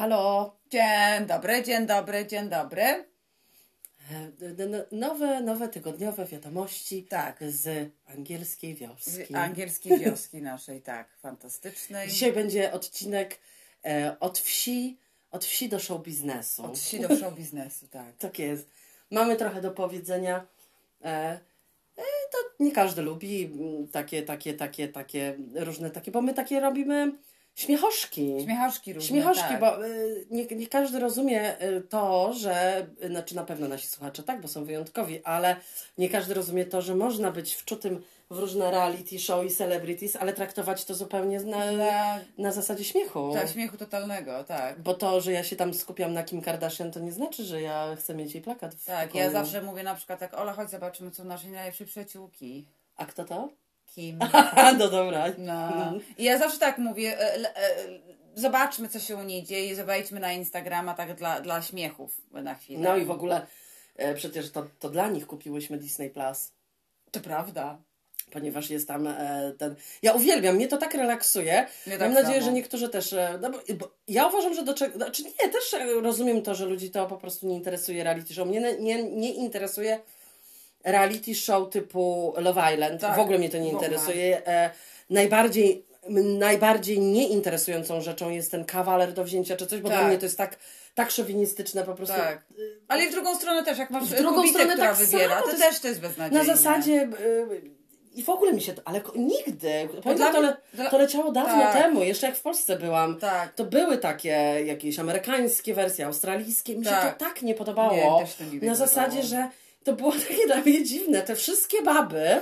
Halo. Dzień dobry, dzień dobry, dzień dobry. E, Nowe, nowe tygodniowe wiadomości Tak. z angielskiej wioski. Z angielskiej wioski naszej, tak, fantastycznej. Dzisiaj będzie odcinek e, od wsi, od wsi do show biznesu. Od wsi do show biznesu, tak. Tak jest. Mamy trochę do powiedzenia. E, e, to nie każdy lubi takie, takie, takie, takie różne takie, bo my takie robimy śmiechoszki. Śmiechoszki różne, Śmiechoszki, tak. bo y, nie, nie każdy rozumie y, to, że, y, znaczy na pewno nasi słuchacze tak, bo są wyjątkowi, ale nie każdy rozumie to, że można być wczutym w różne reality show i celebrities, ale traktować to zupełnie na, na zasadzie śmiechu. dla śmiechu totalnego, tak. Bo to, że ja się tam skupiam na Kim Kardashian, to nie znaczy, że ja chcę mieć jej plakat w Tak, pokoju. ja zawsze mówię na przykład tak, Ola, chodź zobaczymy, co u naszej najlepszej przyjaciółki. A kto to? Kim. no dobra. No. I ja zawsze tak mówię, e, e, zobaczmy, co się u niej dzieje, zobaczmy na Instagrama tak dla, dla śmiechów na chwilę. No i w ogóle e, przecież to, to dla nich kupiłyśmy Disney Plus. To prawda. ponieważ jest tam e, ten. Ja uwielbiam, mnie to tak relaksuje. Mnie Mam tak nadzieję, samo. że niektórzy też. e, No bo, bo ja uważam, że do czego. Znaczy nie, też rozumiem to, że ludzi to po prostu nie interesuje reality show. Mnie nie, nie interesuje reality show typu Love Island. Tak, w ogóle mnie to nie interesuje. E, najbardziej. Najbardziej nieinteresującą rzeczą jest ten kawaler do wzięcia czy coś, bo Tak. dla mnie to jest tak, tak szowinistyczne po prostu. Tak. Ale i w drugą stronę też, jak masz W drugą kobietę, stronę która tak wybiera, samo, to, to jest- też to jest beznadziejne. Na zasadzie. y, I w ogóle mi się to. Ale nigdy. Pamiętam, to, le, to leciało dawno tak. temu, jeszcze jak w Polsce byłam. Tak. To były takie jakieś amerykańskie wersje, australijskie. Mi się Tak. to tak nie podobało. Nie, też to nigdy na nie zasadzie, podobało. że to było takie dla mnie dziwne. Te wszystkie baby,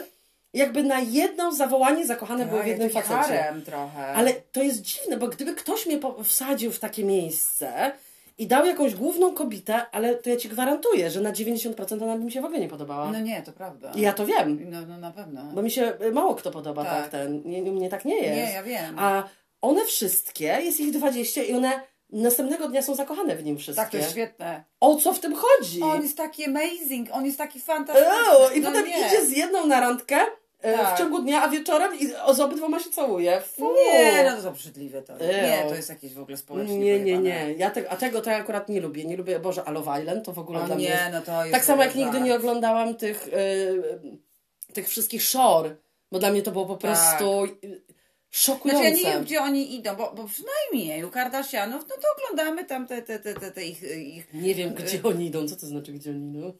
jakby na jedno zawołanie zakochane były w Tak, jednym facecie. trochę. Ale to jest dziwne, bo gdyby ktoś mnie wsadził w takie miejsce i dał jakąś główną kobietę, ale to ja ci gwarantuję, że na 90% ona by mi się w ogóle nie podobała. No nie, to prawda. I ja to wiem. No, no na pewno. Bo mi się y, mało kto podoba tak, Tak. ten. Nie, nie, mnie tak nie jest. Nie, ja wiem. A one wszystkie, jest ich 20 i one następnego dnia są zakochane w nim wszystkie. Tak, to jest świetne. O co w tym chodzi? On jest taki amazing, on jest taki fantastyczny. Ew, I No potem nie. idzie z jedną na randkę e, Tak. w ciągu dnia, a wieczorem i z obydwoma się całuje. Fu. Nie, no to są obrzydliwe to. Ew. Nie, to jest jakieś w ogóle społecznie nie, nie, nie. Ja te, a tego to ja akurat nie lubię. Nie lubię, Boże, a Love Island to w ogóle O dla mnie jest... nie, no to jest Tak samo jak nigdy nie oglądałam tych, y, tych wszystkich shore, bo dla mnie to było po prostu y, szokujące. Znaczy ja nie wiem, gdzie oni idą, bo, bo przynajmniej u Kardashianów, no to oglądamy tam te, te, te, te, te ich, ich... Nie wiem, gdzie oni idą. Co to znaczy, gdzie oni idą?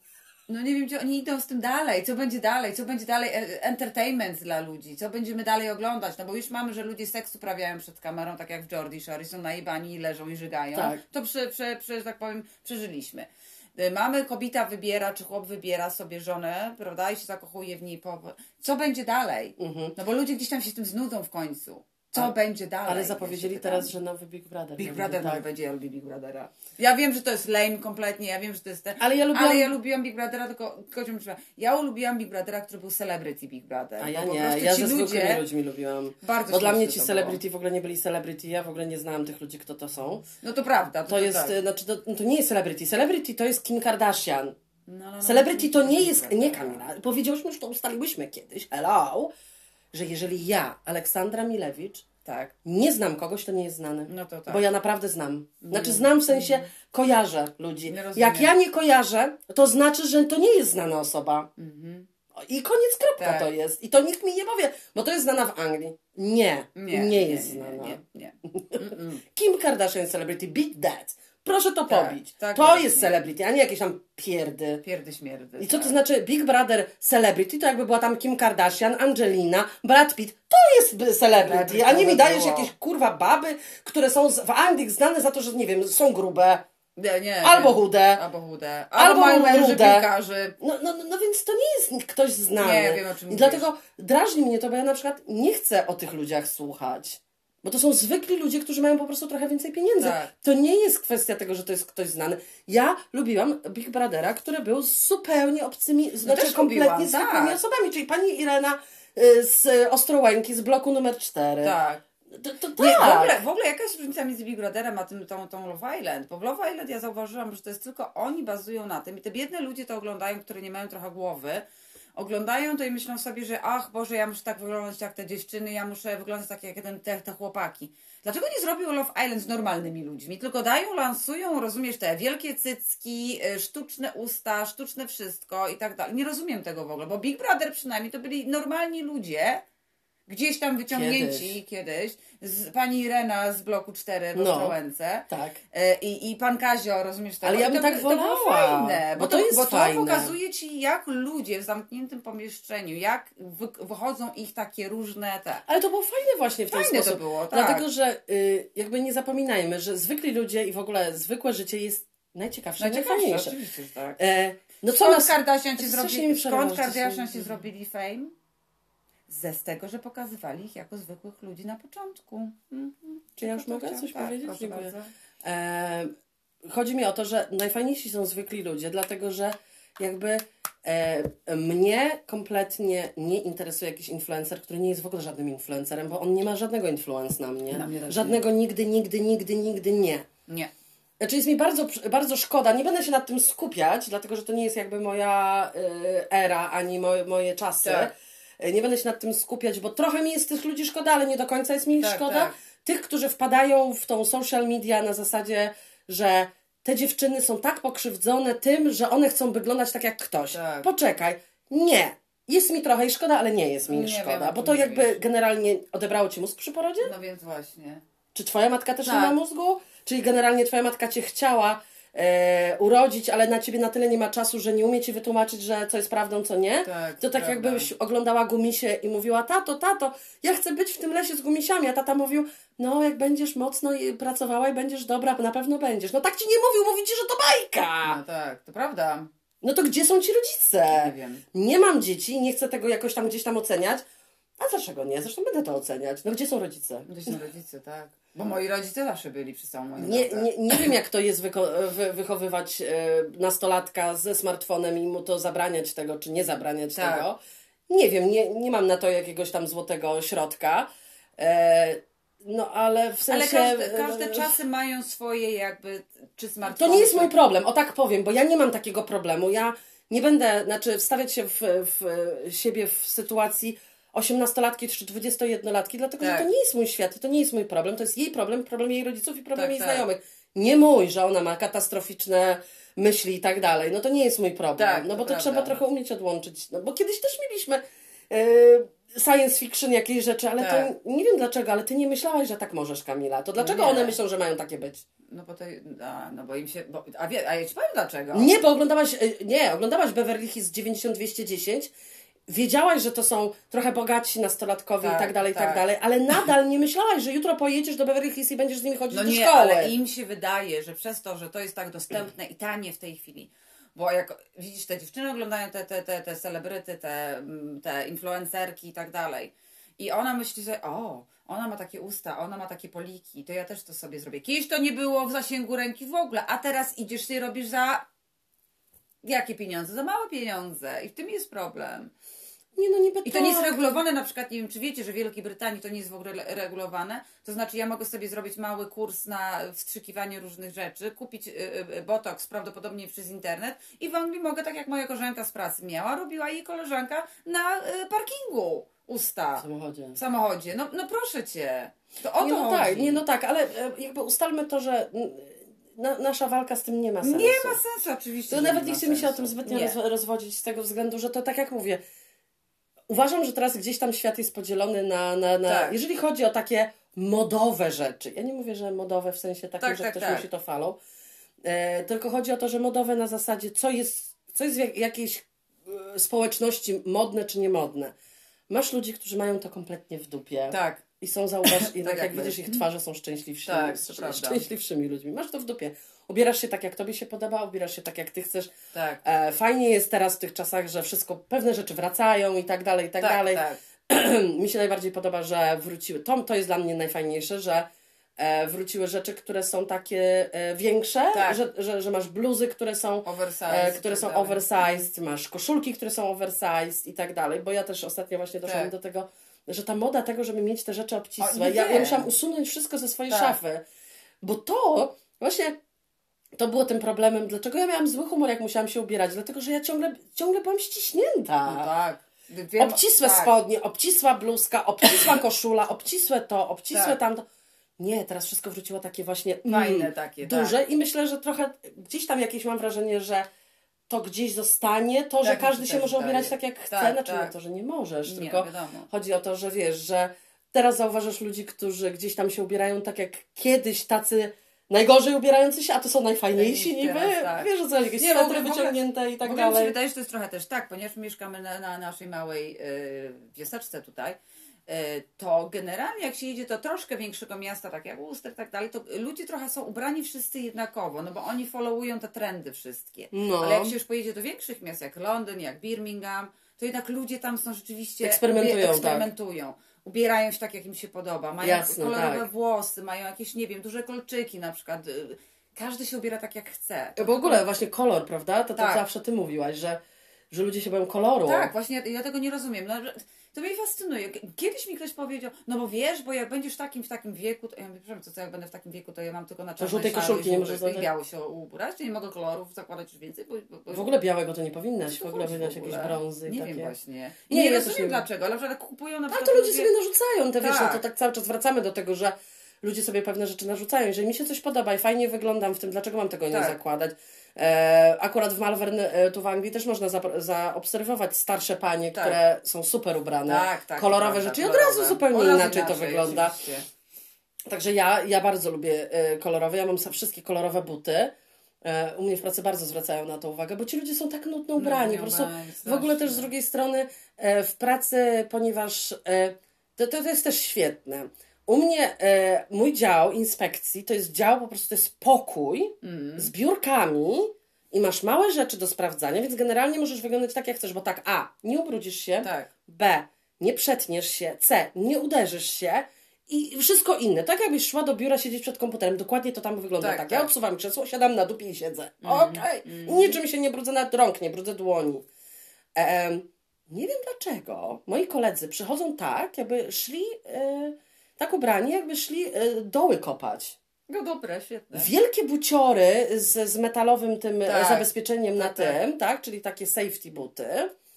No nie wiem, gdzie oni idą z tym dalej, co będzie dalej, co będzie dalej, e, entertainment dla ludzi, co będziemy dalej oglądać, no bo już mamy, że ludzie seks uprawiają przed kamerą, tak jak w Jordi Shore, są najebani i leżą i żygają. Tak. To, prze, prze, prze, tak powiem, przeżyliśmy. Y, Mamy, kobieta wybiera, czy chłop wybiera sobie żonę, prawda, i się zakochuje w niej. Po... Co będzie dalej? No bo ludzie gdzieś tam się z tym znudzą w końcu. Co Ale- będzie dalej? Ale zapowiedzieli teraz, że nowy Big Brother. Big Brother tak. będzie, ja lubię Big Brothera. Ja wiem, że to jest lame kompletnie, ja wiem, że to jest ten... Ale ja lubiłam- Ale ja lubiłam Big Brothera, tylko... tylko muszę- Ja ulubiłam Big Brothera, który był celebrity Big Brother. A ja nie, ja ze zwykłymi ludzie... ludźmi lubiłam. Bardzo Bo dla mnie ci celebrity w ogóle nie byli celebrity, ja w ogóle nie znałam tych ludzi, kto to są. No to prawda. To, To jest, tak. y, znaczy, to, to nie jest celebrity. Celebrity to jest Kim Kardashian. No, no, no, Celebrity to nie jest, nie. Kamila. Powiedziałyśmy, że to ustaliłyśmy kiedyś, hello, że jeżeli ja, Aleksandra Milewicz, Tak. nie znam kogoś, to nie jest znany. No to tak. Bo ja naprawdę znam. Znaczy znam w sensie kojarzę ludzi. Jak ja nie kojarzę, to znaczy, że to nie jest znana osoba. I koniec, kropka Tak. to jest. I to nikt mi nie powie, bo to jest znana w Anglii. Nie, nie, Nie, jest nie, znana. Nie, nie. Kim Kardashian celebrity, beat that. Proszę to Tak, pobić. tak to właśnie. jest celebrity, a nie jakieś tam pierdy. Pierdy śmierdy. I co tak. to znaczy Big Brother Celebrity? To jakby była tam Kim Kardashian, Angelina, Brad Pitt. To jest celebrity, a nie mi dajesz było. jakieś kurwa baby, które są w Anglii znane za to, że nie wiem, są grube. Nie, nie, Albo nie. chude. Albo chude. Albo Albo mają piłkarzy. No, no, no, no więc to nie jest ktoś znany. Nie, wiem, o czym I mówisz. dlatego drażni mnie to, bo ja na przykład nie chcę o tych ludziach słuchać. Bo to są zwykli ludzie, którzy mają po prostu trochę więcej pieniędzy. Tak. To nie jest kwestia tego, że to jest ktoś znany. Ja lubiłam Big Brothera, który był zupełnie obcymi, znaczy też kompletnie lubiłam, zwykłymi tak. osobami. Czyli pani Irena y, z Ostrołęki, z bloku numer 4. Tak. To, to, tak. Nie, w, ogóle, w ogóle jaka jest różnica między Big Brotherem a tym, tą, tą Love Island? Bo w Love Island ja zauważyłam, że to jest tylko oni bazują na tym i te biedne ludzie to oglądają, które nie mają trochę głowy. Oglądają to i myślą sobie, że ach Boże, ja muszę tak wyglądać jak te dziewczyny, ja muszę wyglądać tak jak ten, te, te chłopaki. Dlaczego nie zrobił Love Island z normalnymi ludźmi? Tylko dają, lansują, rozumiesz, te wielkie cycki, y, sztuczne usta, sztuczne wszystko i tak dalej. Nie rozumiem tego w ogóle, bo Big Brother przynajmniej to byli normalni ludzie, gdzieś tam wyciągnięci kiedyś, kiedyś z pani Irena z bloku 4 w No. Ostrołęce Tak. e, i, i pan Kazio, rozumiesz? Ale to, ja bym to, tak to było wolała, fajne, bo bo, to to, jest bo to fajne. pokazuje ci, jak ludzie w zamkniętym pomieszczeniu, jak wy, wychodzą ich takie różne te... Ale to było fajne właśnie w ten Fajne to było, tak. Dlatego, że y, jakby nie zapominajmy, że zwykli ludzie i w ogóle zwykłe życie jest najciekawsze, Najciekawsze, najfajniejsze. oczywiście, tak. E, no co Skąd nas... Kardashian ci zrobili, skąd Kardashian ci zrobili fame? Ze z tego, że pokazywali ich jako zwykłych ludzi na początku. Mhm. Czy ja już to mogę chciałam- coś tak, powiedzieć? Dziękuję. E, chodzi mi o to, że najfajniejsi są zwykli ludzie, dlatego że jakby e, mnie kompletnie nie interesuje jakiś influencer, który nie jest w ogóle żadnym influencerem, bo on nie ma żadnego influence na mnie. Na mnie żadnego nigdy, nigdy, nigdy, nigdy nie. Nie. Znaczy jest mi bardzo, bardzo szkoda, nie będę się nad tym skupiać, dlatego że to nie jest jakby moja y, era, ani moje, moje czasy. Tak. Y, Nie będę się nad tym skupiać, bo trochę mi jest tych ludzi szkoda, ale nie do końca jest mi ich Tak, szkoda. tak. Tych, którzy wpadają w tą social media na zasadzie, że te dziewczyny są tak pokrzywdzone tym, że one chcą wyglądać tak jak ktoś. Tak. Poczekaj. Nie. Jest mi trochę ich szkoda, ale nie jest mi Nie szkoda, wiem, bo to jakby mówisz. generalnie odebrało ci mózg przy porodzie? No więc właśnie. Czy twoja matka też nie Tak. ma mózgu? Czyli generalnie twoja matka cię chciała e, urodzić, ale na ciebie na tyle nie ma czasu, że nie umie ci wytłumaczyć, że co jest prawdą, co nie? Tak, to tak prawda. jakbyś oglądała gumisie i mówiła, tato, tato, ja chcę być w tym lesie z gumisiami, a tata mówił, no jak będziesz mocno pracowała i będziesz dobra, na pewno będziesz. No tak ci nie mówił, mówi ci, że to bajka! No tak, to prawda. No to gdzie są ci rodzice? Nie wiem. Nie mam dzieci, nie chcę tego jakoś tam gdzieś tam oceniać. A dlaczego nie? Zresztą będę to oceniać. No gdzie są rodzice? Gdzieś są rodzice, tak. Bo moi rodzice zawsze byli przez całą moją Nie, nie, nie wiem, jak to jest wyko- wy, wychowywać e, nastolatka ze smartfonem i mu to zabraniać tego, czy nie zabraniać Tak. tego. Nie wiem, nie, nie mam na to jakiegoś tam złotego środka. E, no ale w Ale sensie. każde, e, każde czasy mają swoje jakby, czy To smartfony. nie jest mój problem, o tak powiem, bo ja nie mam takiego problemu. Ja nie będę, znaczy wstawiać się w, w siebie w sytuacji 18-latki czy 21-latki, dlatego Tak. że to nie jest mój świat i to nie jest mój problem. To jest jej problem, problem jej rodziców i problem Tak, jej tak. znajomych. Nie mój, że ona ma katastroficzne myśli i tak dalej. No to nie jest mój problem. Tak, no bo to trzeba trochę umieć odłączyć. No bo kiedyś też mieliśmy e, science fiction, jakieś rzeczy, ale Tak. to nie wiem dlaczego, ale ty nie myślałaś, że tak możesz, Kamila. To dlaczego nie. one myślą, że mają takie być? No bo to, a, no bo im się, bo, a, wie, a ja ci powiem dlaczego. Nie, bo oglądałaś, y, nie, oglądałaś Beverly Hills 90210, wiedziałaś, że to są trochę bogatsi nastolatkowie i Tak, tak dalej, i tak tak. dalej, ale nadal nie myślałaś, że jutro pojedziesz do Beverly Hills i będziesz z nimi chodzić No do nie, szkoły. ale im się wydaje, że przez to, że to jest tak dostępne i tanie w tej chwili, bo jak widzisz, te dziewczyny oglądają te, te, te, te celebryty, te, mm, te influencerki i tak dalej. I ona myśli, że o, ona ma takie usta, ona ma takie poliki, to ja też to sobie zrobię. Kiedyś to nie było w zasięgu ręki w ogóle, a teraz idziesz i robisz za jakie pieniądze? Za małe pieniądze. I w tym jest problem. Nie, no niby I to nie jest tak. regulowane, na przykład, nie wiem, czy wiecie, że w Wielkiej Brytanii to nie jest w ogóle le- regulowane. To znaczy, ja mogę sobie zrobić mały kurs na wstrzykiwanie różnych rzeczy, kupić y, y, botoks prawdopodobnie przez internet i w Anglii mogę, tak jak moja koleżanka z pracy miała, robiła jej koleżanka na y, parkingu usta W samochodzie. w samochodzie. No, no proszę cię. To o Nie, to no chodzi. tak, nie, no tak, ale e, jakby ustalmy to, że na, nasza walka z tym nie ma sensu. Nie ma sensu, oczywiście. To nawet nie nie ma chce mi się o tym zbytnio Nie. roz, rozwodzić z tego względu, że to tak jak mówię, uważam, że teraz gdzieś tam świat jest podzielony na, na, na Tak. jeżeli chodzi o takie modowe rzeczy. Ja nie mówię, że modowe w sensie takim, Tak, że tak, ktoś tak. musi to falą, e, tylko chodzi o to, że modowe na zasadzie, co jest, co jest w jak, jakiejś e, społeczności modne czy niemodne. Masz ludzi, którzy mają to kompletnie w dupie. Tak. I są, zauważ, tak jak jakby. widzisz, ich twarze są szczęśliwszymi, Tak, to szcz- prawda. szczęśliwszymi ludźmi. Masz to w dupie. Ubierasz się tak, jak tobie się podoba, ubierasz się tak, jak ty chcesz. Tak. E, fajnie jest teraz w tych czasach, że wszystko, pewne rzeczy wracają i tak dalej, i tak, Tak, dalej. tak. Mi się najbardziej podoba, że wróciły, to, to jest dla mnie najfajniejsze, że e, wróciły rzeczy, które są takie e, większe, Tak. że, że, że masz bluzy, które są e, i które tak są oversized, masz koszulki, które są oversized i tak dalej, bo ja też ostatnio właśnie doszłam Tak. do tego, że ta moda tego, żeby mieć te rzeczy O, obcisłe, nie ja, ja musiałam usunąć wszystko ze swojej Tak. szafy, bo to właśnie to było tym problemem, dlaczego ja miałam zły humor, jak musiałam się ubierać, dlatego, że ja ciągle, ciągle byłam ściśnięta. No tak. Wiem, Obcisłe tak. spodnie, obcisła bluzka, obcisła koszula, obcisłe to, obcisłe Tak. tamto. Nie, teraz wszystko wróciło takie właśnie mm, Fajne takie, duże i myślę, że trochę gdzieś tam jakieś mam wrażenie, że to gdzieś zostanie, to, że Tak mi każdy się może ubierać tak jak chce, Tak, znaczy tak. nie to, że nie możesz, Nie, tylko wiadomo. chodzi o to, że wiesz, że teraz zauważasz ludzi, którzy gdzieś tam się ubierają tak jak kiedyś tacy najgorzej ubierający się, a to są najfajniejsi niby, teraz, tak. wiesz co chodzi, jakieś Nie, ogóle- ogóle- wyciągnięte i tak ogóle mi się dalej. wydaje, że to jest trochę też tak, ponieważ mieszkamy na, na naszej małej y, wioseczce tutaj, to generalnie jak się jedzie do troszkę większego miasta, tak jak i tak dalej, to ludzie trochę są ubrani wszyscy jednakowo, no bo oni followują te trendy wszystkie. No. Ale jak się już pojedzie do większych miast, jak Londyn, jak Birmingham, to jednak ludzie tam są rzeczywiście... Eksperymentują, tak. eksperymentują. Ubierają się tak, jak im się podoba. Mają Jasne, kolorowe tak. włosy, mają jakieś, nie wiem, duże kolczyki na przykład. Y, Każdy się ubiera tak, jak chce. To W ogóle właśnie kolor, prawda? To, to Tak. zawsze ty mówiłaś, że, że ludzie się boją koloru. Tak, właśnie ja, ja tego nie rozumiem. No, że- to mnie fascynuje. Kiedyś mi ktoś powiedział, no bo wiesz, bo jak będziesz takim w takim wieku, to ja mówię, przepraszam, co, co jak będę w takim wieku, to ja mam tylko na czarne żółtej koszulki nie możesz i biało się ubrać, nie mogę kolorów zakładać już więcej, bo, bo, bo W ogóle białego to nie powinnaś, w ogóle powinnaś jakieś brązy Nie takie. wiem właśnie. Nie, Nie, też rozumiem nie dlaczego, ale przykład kupują na A przykład... to ludzie sobie narzucają, te wiesz, no Tak. to tak cały czas wracamy do tego, że ludzie sobie pewne rzeczy narzucają. Jeżeli mi się coś podoba i fajnie wyglądam w tym, dlaczego mam tego nie Tak. zakładać? E, akurat w Malvern e, tu w Anglii też można za- zaobserwować starsze panie, Tak. które są super ubrane, Tak, tak. kolorowe rzeczy i od razu zupełnie Od razu inaczej to wygląda. oczywiście. Także ja, ja bardzo lubię e, kolorowe. Ja mam wszystkie kolorowe buty. U mnie w pracy bardzo zwracają na to uwagę, bo ci ludzie są tak nudno ubrani. po prostu ubrani, w ogóle też z drugiej strony w pracy, ponieważ to, to jest też świetne. U mnie e, mój dział inspekcji to jest dział, po prostu to jest pokój Mm. z biurkami i masz małe rzeczy do sprawdzania, więc generalnie możesz wyglądać tak, jak chcesz, bo tak, A, nie ubrudzisz się, Tak. B. Nie przetniesz się. C. Nie uderzysz się. I wszystko inne. Tak jakbyś szła do biura siedzieć przed komputerem. Dokładnie to tam wygląda tak. Tak, Ja tak. odsuwam krzesło, siadam na dupie i siedzę. Okej. I niczym się nie brudzę nawet rąk, nie brudzę dłoni. Em, nie wiem dlaczego. Moi koledzy przychodzą tak, jakby szli e, tak ubrani, jakby szli e, doły kopać. No dobre, świetne. Wielkie buciory z, z metalowym tym e, Tak. zabezpieczeniem na Tak, tak. tym, tak? Czyli takie safety buty.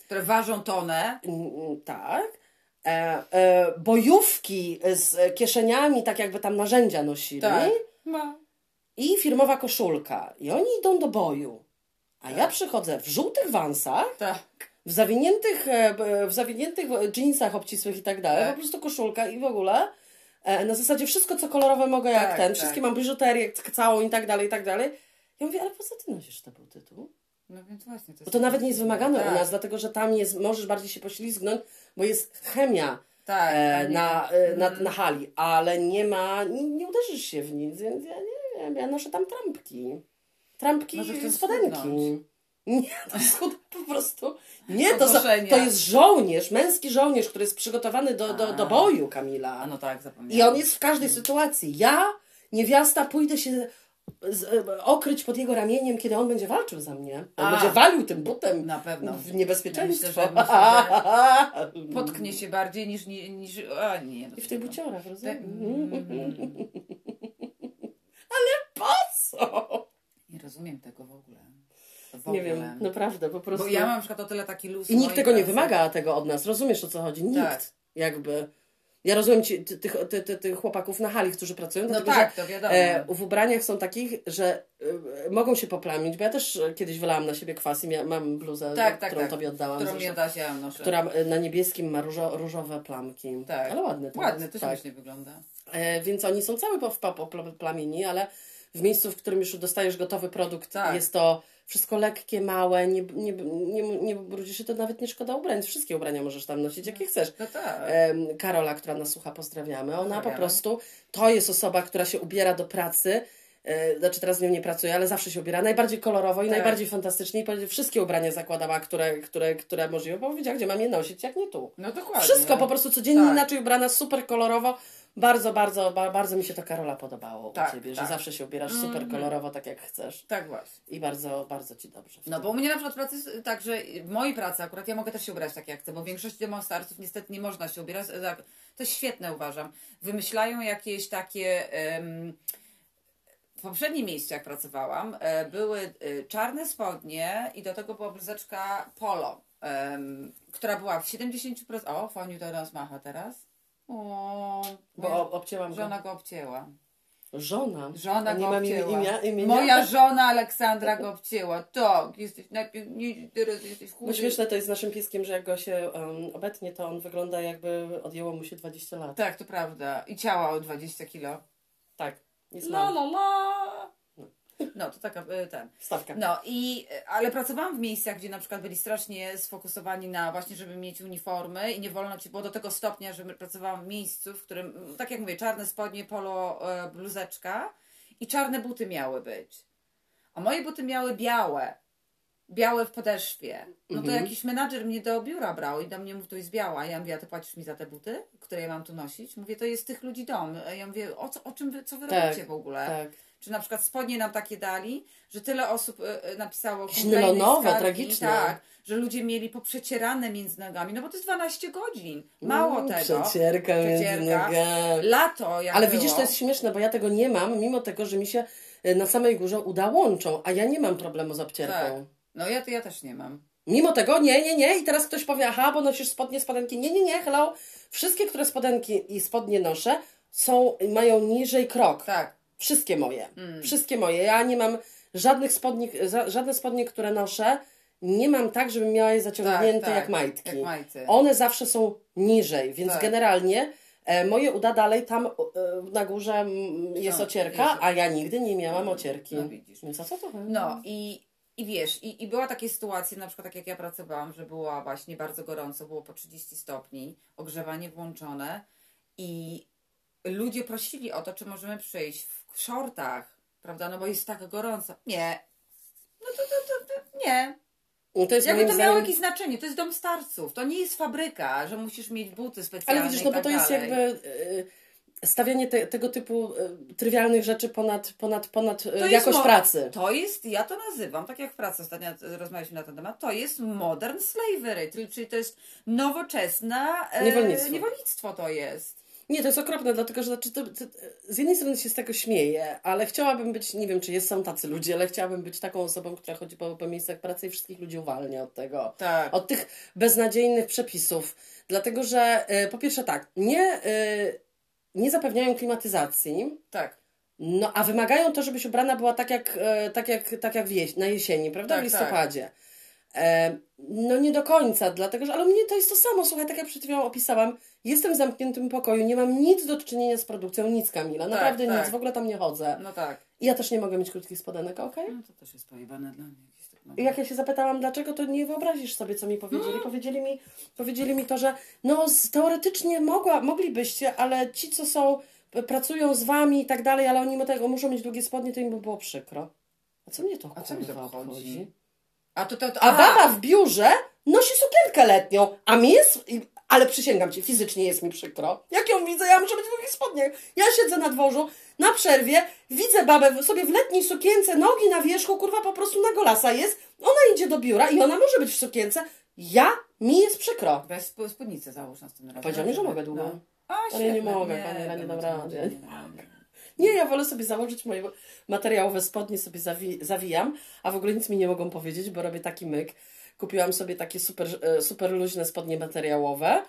Które ważą tonę. Mm, Tak. E, e, bojówki z kieszeniami, tak jakby tam narzędzia nosili. Tak. Ma. I firmowa koszulka. I oni idą do boju. A Tak. ja przychodzę w żółtych wansach, Tak. w zawiniętych, e, w zawiniętych jeansach obcisłych i tak dalej. Tak. Po prostu koszulka i w ogóle. E, na zasadzie wszystko, co kolorowe mogę jak Tak, ten. tak. Wszystkie mam biżuterię całą i tak dalej, i tak dalej. Ja mówię, ale po co ty nosisz te buty tu? No więc właśnie. To, to nawet nie jest wymagane tak. u nas, dlatego że tam jest, możesz bardziej się poślizgnąć, bo jest chemia Tak. e, nie- na, e, na, Mm. na hali, ale nie ma, nie, nie uderzysz się w nic, więc ja nie wiem, ja noszę tam trampki. Trampki spodenki. Nie, to schud po prostu. Nie, to, za, Podnoszenia. to jest żołnierz, męski żołnierz, który jest przygotowany do, do, do boju, Kamila. A no tak, zapomniałam. I on jest w każdej sytuacji. Ja, niewiasta, pójdę się z, e, okryć pod jego ramieniem, kiedy on będzie walczył za mnie. On A. będzie walił tym butem Na pewno. w niebezpieczeństwo. Myślę, że- myślę, Potknie się bardziej niż... niż, a nie. No I w tych buciorach, Te, rozumiesz? mm, Po co? nie rozumiem tego w ogóle. Nie wiem, naprawdę, po prostu. Bo ja mam na przykład o tyle taki luz I nikt tego nie wymaga tego od nas, rozumiesz o co chodzi? Nikt. Tak. Jakby. Ja rozumiem ci, ty, tych, ty, ty, tych chłopaków na hali, którzy pracują, No dlatego, tak, że to wiadomo. e, w ubraniach są takich, że e, mogą się poplamić, bo ja też e, kiedyś wylałam na siebie kwas i mia, mam bluzę, Tak, tak, którą tak. tobie oddałam. Którą zresztą, mi ja noszę. która na niebieskim ma różo, różowe plamki. Tak. Ale ładne to Ładne, to tak. śmiesznie wygląda. E, więc oni są cały po, po, po plamieni, ale w miejscu, w którym już dostajesz gotowy produkt, Tak. jest to wszystko lekkie, małe, nie, nie, nie, nie brudzi się, to nawet nie szkoda ubrań. Wszystkie ubrania możesz tam nosić, jakie chcesz. No tak. Karola, która nas słucha, pozdrawiamy. Ona po Pozdrawiamy. prostu, to jest osoba, która się ubiera do pracy. e, Znaczy teraz z nią nie pracuje, ale zawsze się ubiera najbardziej kolorowo i Tak. najbardziej fantastycznie i wszystkie ubrania zakładała, które, które, które możliwe, bo wiedziała, gdzie mam je nosić, jak nie tu. No dokładnie. Wszystko po prostu codziennie Tak. inaczej ubrana, super kolorowo. Bardzo, bardzo, ba, bardzo mi się to Karola podobało Tak, u Ciebie, tak. że zawsze się ubierasz super kolorowo, tak jak chcesz. Tak właśnie. I bardzo, bardzo Ci dobrze. No bo u mnie na przykład pracy jest tak, że w mojej pracy akurat ja mogę też się ubrać tak jak chcę, bo w większości demonstrantów niestety nie można się ubierać. Tak, To jest świetne uważam. Wymyślają jakieś takie em, w poprzednim miejscu, jak pracowałam, e, były e, czarne spodnie i do tego była bluzeczka polo, em, która była w 70%. O, Foniu do nas macha teraz. O, Bo obcięłam go. żona go obcięła. Żona. Żona A nie go mam obcięła. imienia, imienia? Moja żona Aleksandra go obcięła. Tak, jesteś najpiękniejszy, teraz jesteś Bo chudy. śmieszne to jest z naszym pieskiem, że jak go się um, obetnie, to on wygląda jakby odjęło mu się 20 lat. Tak, to prawda. I ciała o 20 kilo. Tak. Nic La la la. No, to taka y, ten. Stawka. No i, ale pracowałam w miejscach, gdzie na przykład byli strasznie sfokusowani na właśnie, żeby mieć uniformy i nie wolno ci było do tego stopnia, że pracowałam w miejscu, w którym, tak jak mówię, czarne spodnie, polo, e, bluzeczka i czarne buty miały być. A moje buty miały białe. Białe w podeszwie. No to Mhm. jakiś menadżer mnie do biura brał i do mnie mówił, to jest biała. Ja mówię, a ty płacisz mi za te buty, które ja mam tu nosić? Mówię, to jest tych ludzi dom. Ja mówię, o, co, o czym wy, co wy Tak, robicie w ogóle? Tak. Czy na przykład spodnie nam takie dali, że tyle osób y, y, napisało nylonowe, skargi, tragiczne. Tak, że ludzie mieli poprzecierane między nogami, no bo to jest 12 godzin. Mało Mm, tego. Przecierka między Przecierka. nogami. Lato, jak Ale było, widzisz, to jest śmieszne, bo ja tego nie mam, mimo tego, że mi się e, na samej górze uda łączą, a ja nie mam problemu z obcierką. Tak. No ja, ja też nie mam. Mimo tego, nie, nie, nie. I teraz ktoś powie, aha, bo nosisz spodnie, spodenki. Nie, nie, nie, hello. Wszystkie, które spodenki i spodnie noszę, są, mają niżej krok. Tak. Wszystkie moje. Mm. Wszystkie moje. Ja nie mam żadnych spodni, żadne spodnie, które noszę, nie mam tak, żebym miała je zaciągnięte Tak, tak, jak majtki. jak majty. One zawsze są niżej, więc Tak. generalnie e, moje uda dalej tam e, na górze mm, jest No, ocierka, jest. a ja nigdy nie miałam ocierki. No widzisz. Więc o co to chodzi? No i, i wiesz, i, i była takie sytuacje, na przykład tak jak ja pracowałam, że było właśnie bardzo gorąco, było po 30 stopni, ogrzewanie włączone i ludzie prosili o to, czy możemy przyjść w shortach, prawda, no bo jest tak gorąco. Nie. No to, to, to, to nie. No to jest Jakby to miało zdaniem... jakieś znaczenie, to jest dom starców, to nie jest fabryka, że musisz mieć buty specjalne Ale widzisz, no i bo tak to jest dalej. jakby e, stawianie te, tego typu e, trywialnych rzeczy ponad, ponad, ponad e, To jest jakość mo- pracy. To jest, ja to nazywam, tak jak w pracy ostatnio rozmawialiśmy na ten temat, to jest modern slavery, czyli, to jest nowoczesne Niewolnictwo. niewolnictwo to jest. Nie, to jest okropne, dlatego że znaczy, to, to, z jednej strony się z tego śmieję, ale chciałabym być, nie wiem czy jest, są tacy ludzie, ale chciałabym być taką osobą, która chodzi po, po miejscach pracy i wszystkich ludzi uwalnia od tego. Tak. Od tych beznadziejnych przepisów. Dlatego, że e, po pierwsze tak, nie, e, nie zapewniają klimatyzacji, Tak. no a wymagają to, żebyś ubrana była tak jak, e, tak jak, tak jak wieś, na jesieni, prawda? Tak, w listopadzie. E, no nie do końca, dlatego że, ale u mnie to jest to samo, słuchaj, tak jak przed chwilą opisałam, jestem w zamkniętym pokoju, nie mam nic do czynienia z produkcją, nic Kamila, naprawdę tak. nic, w ogóle tam nie chodzę. No tak. I ja też nie mogę mieć krótkich spodenek, okej? No to też jest pojebane dla mnie. tak I jak ja się zapytałam dlaczego, to nie wyobrazisz sobie, co mi powiedzieli. Powiedzieli mi, powiedzieli mi to, że no teoretycznie mogła, moglibyście, ale ci, co są, pracują z wami i tak dalej, ale oni tego muszą mieć długie spodnie, to im by było przykro. A co mnie to A co mi to obchodzi? A to, to, to A aha. baba w biurze nosi sukienkę letnią, a mi jest, ale przysięgam ci, fizycznie jest mi przykro. Jak ją widzę, ja muszę być w długich spodniach. Ja siedzę na dworzu, na przerwie, widzę babę sobie w letniej sukience, nogi na wierzchu, kurwa po prostu na golasa jest. Ona idzie do biura i ona może być w sukience. Ja, mi jest przykro. Weź sp- spódnicę załóż następnym razem. Powiedział mi, że mogę długo. No. A, Ale nie mogę, Kamila, nie dam rady. Nie, ja wolę sobie założyć moje materiałowe spodnie, sobie zawi zawijam, a w ogóle nic mi nie mogą powiedzieć, bo robię taki myk. Kupiłam sobie takie super, e, super luźne spodnie materiałowe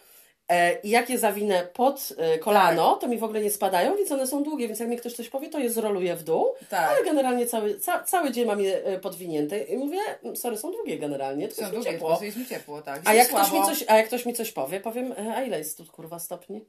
e, i jak je zawinę pod e, kolano, to mi w ogóle nie spadają, więc one są długie, więc jak mi ktoś coś powie, to je zroluję w dół, Tak. ale generalnie cały, ca cały dzień mam je podwinięte i mówię, "Mm, sorry, są długie generalnie, tylko Są jest mi długie, ciepło. po jest mi ciepło, tak. A jak, ktoś mi coś, a jak ktoś mi coś powie, powiem, a ile jest tu kurwa stopni?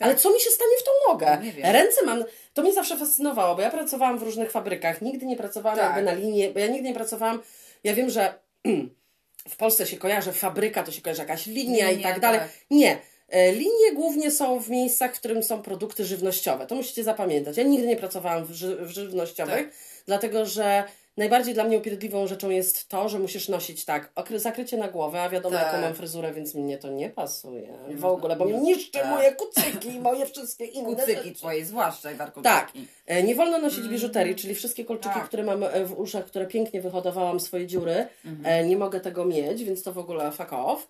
Ale co mi się stanie w tą nogę? Tak. Nie wiem. Ręce mam. To mnie zawsze fascynowało, bo ja pracowałam w różnych fabrykach. Nigdy nie pracowałam Tak. jakby na linii, bo ja nigdy nie pracowałam. Ja wiem, że w Polsce się kojarzy fabryka, to się kojarzy jakaś linia i Linie, tak dalej. tak. Nie. E, Linie głównie są w miejscach, w którym są produkty żywnościowe. To musicie zapamiętać. Ja nigdy nie pracowałam w, ży w żywnościowych, Tak. dlatego że najbardziej dla mnie upierdliwą rzeczą jest to, że musisz nosić tak, zakrycie na głowę, a wiadomo Tak. jaką mam fryzurę, więc mnie to nie pasuje w można- ogóle, bo mi nie- niszczy tak. moje kucyki i moje wszystkie inne Kucyki rzeczy. twoje, zwłaszcza i warkoczyki. Tak. E, Nie wolno nosić biżuterii, czyli wszystkie kolczyki, Tak. które mam e, w uszach, które pięknie wyhodowałam swoje dziury, Mhm. e, nie mogę tego mieć, więc to w ogóle fuck off.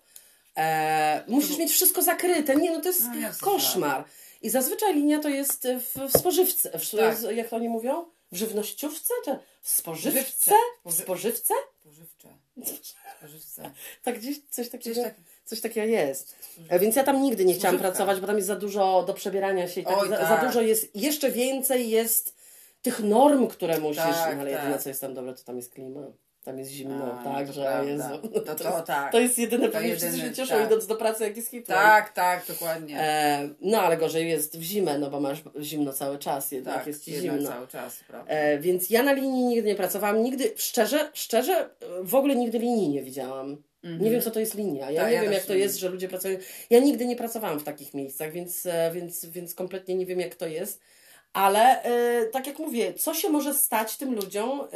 E, musisz mieć wszystko zakryte. Nie, no to jest No, koszmar. I zazwyczaj linia to jest w, w spożywce, w, Tak. jak to oni mówią? W żywnościówce czy w spożywce? Żywce. W spożywce? Spożywcze. Spożywce. Tak gdzieś coś takiego, tak- coś takiego jest. Więc ja tam nigdy nie chciałam Spożywka. pracować, bo tam jest za dużo do przebierania się i tak, Oj, za, za tak. dużo jest, jeszcze więcej jest tych norm, które musisz, Tak, no, ale tak. jedyne co jest tam dobre, to tam jest klima. Tam jest zimno, A, tak, to że prawda. Jezu. To- to jest, tak. to jest jedyne, To wszyscy jedyny, się cieszą tak. idąc do pracy, jak jest Hitler. Tak, tak, dokładnie. E, no ale gorzej jest w zimę, no bo masz zimno cały czas, jednak tak, jest ci zimno. cały czas, prawda. E, więc ja na linii nigdy nie pracowałam, nigdy, szczerze, szczerze, w ogóle nigdy linii nie widziałam. Nie wiem, co to jest linia. Ja Tak, nie ja wiem, jak to nie. jest, że ludzie pracują. Ja nigdy nie pracowałam w takich miejscach, więc, e, więc, więc kompletnie nie wiem, jak to jest. Ale e, tak jak mówię, co się może stać tym ludziom, e,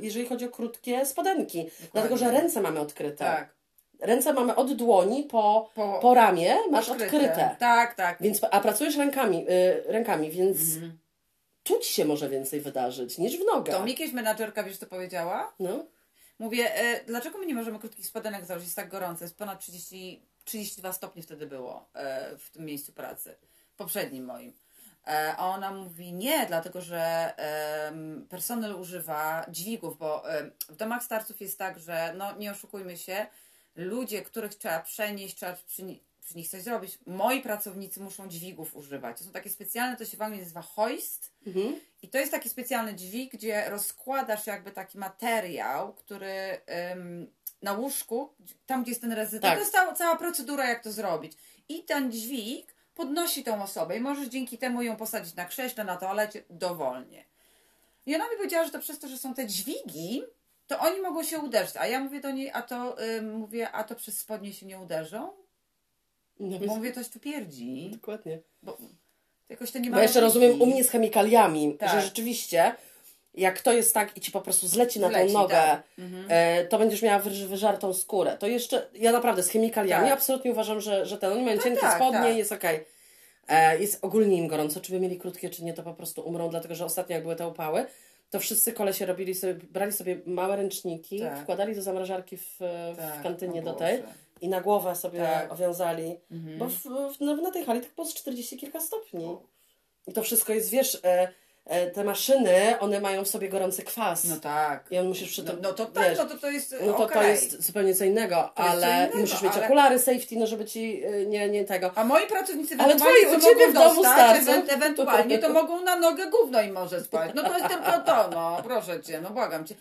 jeżeli chodzi o krótkie spodenki? Dlatego, że ręce mamy odkryte. Tak. Ręce mamy od dłoni po, Po- po ramię, masz Odkryte. odkryte. Tak, tak. Więc, a pracujesz rękami, y, rękami więc Mhm. tu ci się może więcej wydarzyć niż w nogę. To mi kiedyś menadżerka, wiesz co powiedziała? No. Mówię, e, dlaczego my nie możemy krótkich spodenek założyć, jest tak gorąco, jest ponad 30, 32 stopnie wtedy było e, w tym miejscu pracy, poprzednim moim. E, a ona mówi, nie, dlatego że personel używa dźwigów, bo w domach starców jest tak, że no nie oszukujmy się, ludzie, których trzeba przenieść, trzeba przy, przy nich coś zrobić, moi pracownicy muszą dźwigów używać. To są takie specjalne, to się w Anglii nazywa hoist, Mhm. i to jest taki specjalny dźwig, gdzie rozkładasz jakby taki materiał, który ym, na łóżku, tam gdzie jest ten rezydent, Tak. to jest cała, cała procedura, jak to zrobić. I ten dźwig podnosi tą osobę i możesz dzięki temu ją posadzić na krześle, na toalecie, dowolnie. I ona mi powiedziała, że to przez to, że są te dźwigi, to oni mogą się uderzyć. A ja mówię do niej, a to mówię, a to przez spodnie się nie uderzą? No, Bo mówię, coś tu pierdzi. Dokładnie. Bo jakoś to nie ma Bo jeszcze logiki. rozumiem u mnie z chemikaliami, Tak. że rzeczywiście jak to jest tak i ci po prostu zleci na tą Zleci, nogę, tak. e, to będziesz miała wyż, wyżartą skórę. To jeszcze, ja naprawdę z chemikaliami Tak. absolutnie uważam, że, że ten, oni mają Tak, cienkie tak, spodnie tak. jest okej. E, Jest ogólnie im gorąco, czy by mieli krótkie, czy nie, to po prostu umrą, dlatego że ostatnio jak były te upały, to wszyscy kolesie robili sobie, brali sobie małe ręczniki, Tak. wkładali do zamrażarki w, w Tak, kantynie do tej i na głowę sobie owiązali, bo w, w, no, na tej hali tak było z 40 kilka stopni. I to wszystko jest, wiesz, e, te maszyny, one mają w sobie gorący kwas. No tak. I on musisz przy No, tym, no to tak, wiesz, no to to jest no to, to okej. jest zupełnie co innego, To jest ale innego, musisz mieć ale- okulary safety, no żeby ci y, nie, nie tego. A moi pracownicy Ale twoi u ciebie w domu dostać, starcą. ewe- ewentualnie to mogą na nogę gówno im może spać. No to jest tylko to, no proszę cię, no błagam cię.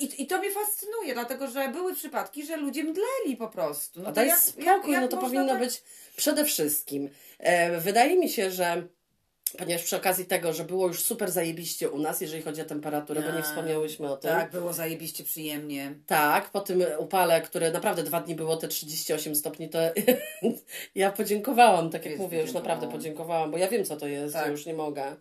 I, i, to mnie fascynuje, dlatego że były przypadki, że ludzie mdleli po prostu. No No to daj jak, spokój, jak, jak no to powinno tak... być przede wszystkim. E, wydaje mi się, że ponieważ przy okazji tego, że było już super zajebiście u nas, jeżeli chodzi o temperaturę, bo nie wspomniałyśmy o tym. Tak, było zajebiście przyjemnie. Tak, po tym upale, które naprawdę dwa dni było te 38 stopni, to ja podziękowałam, tak jak Jest mówię, już naprawdę podziękowałam, bo ja wiem, co to jest, Tak. ja już nie mogę.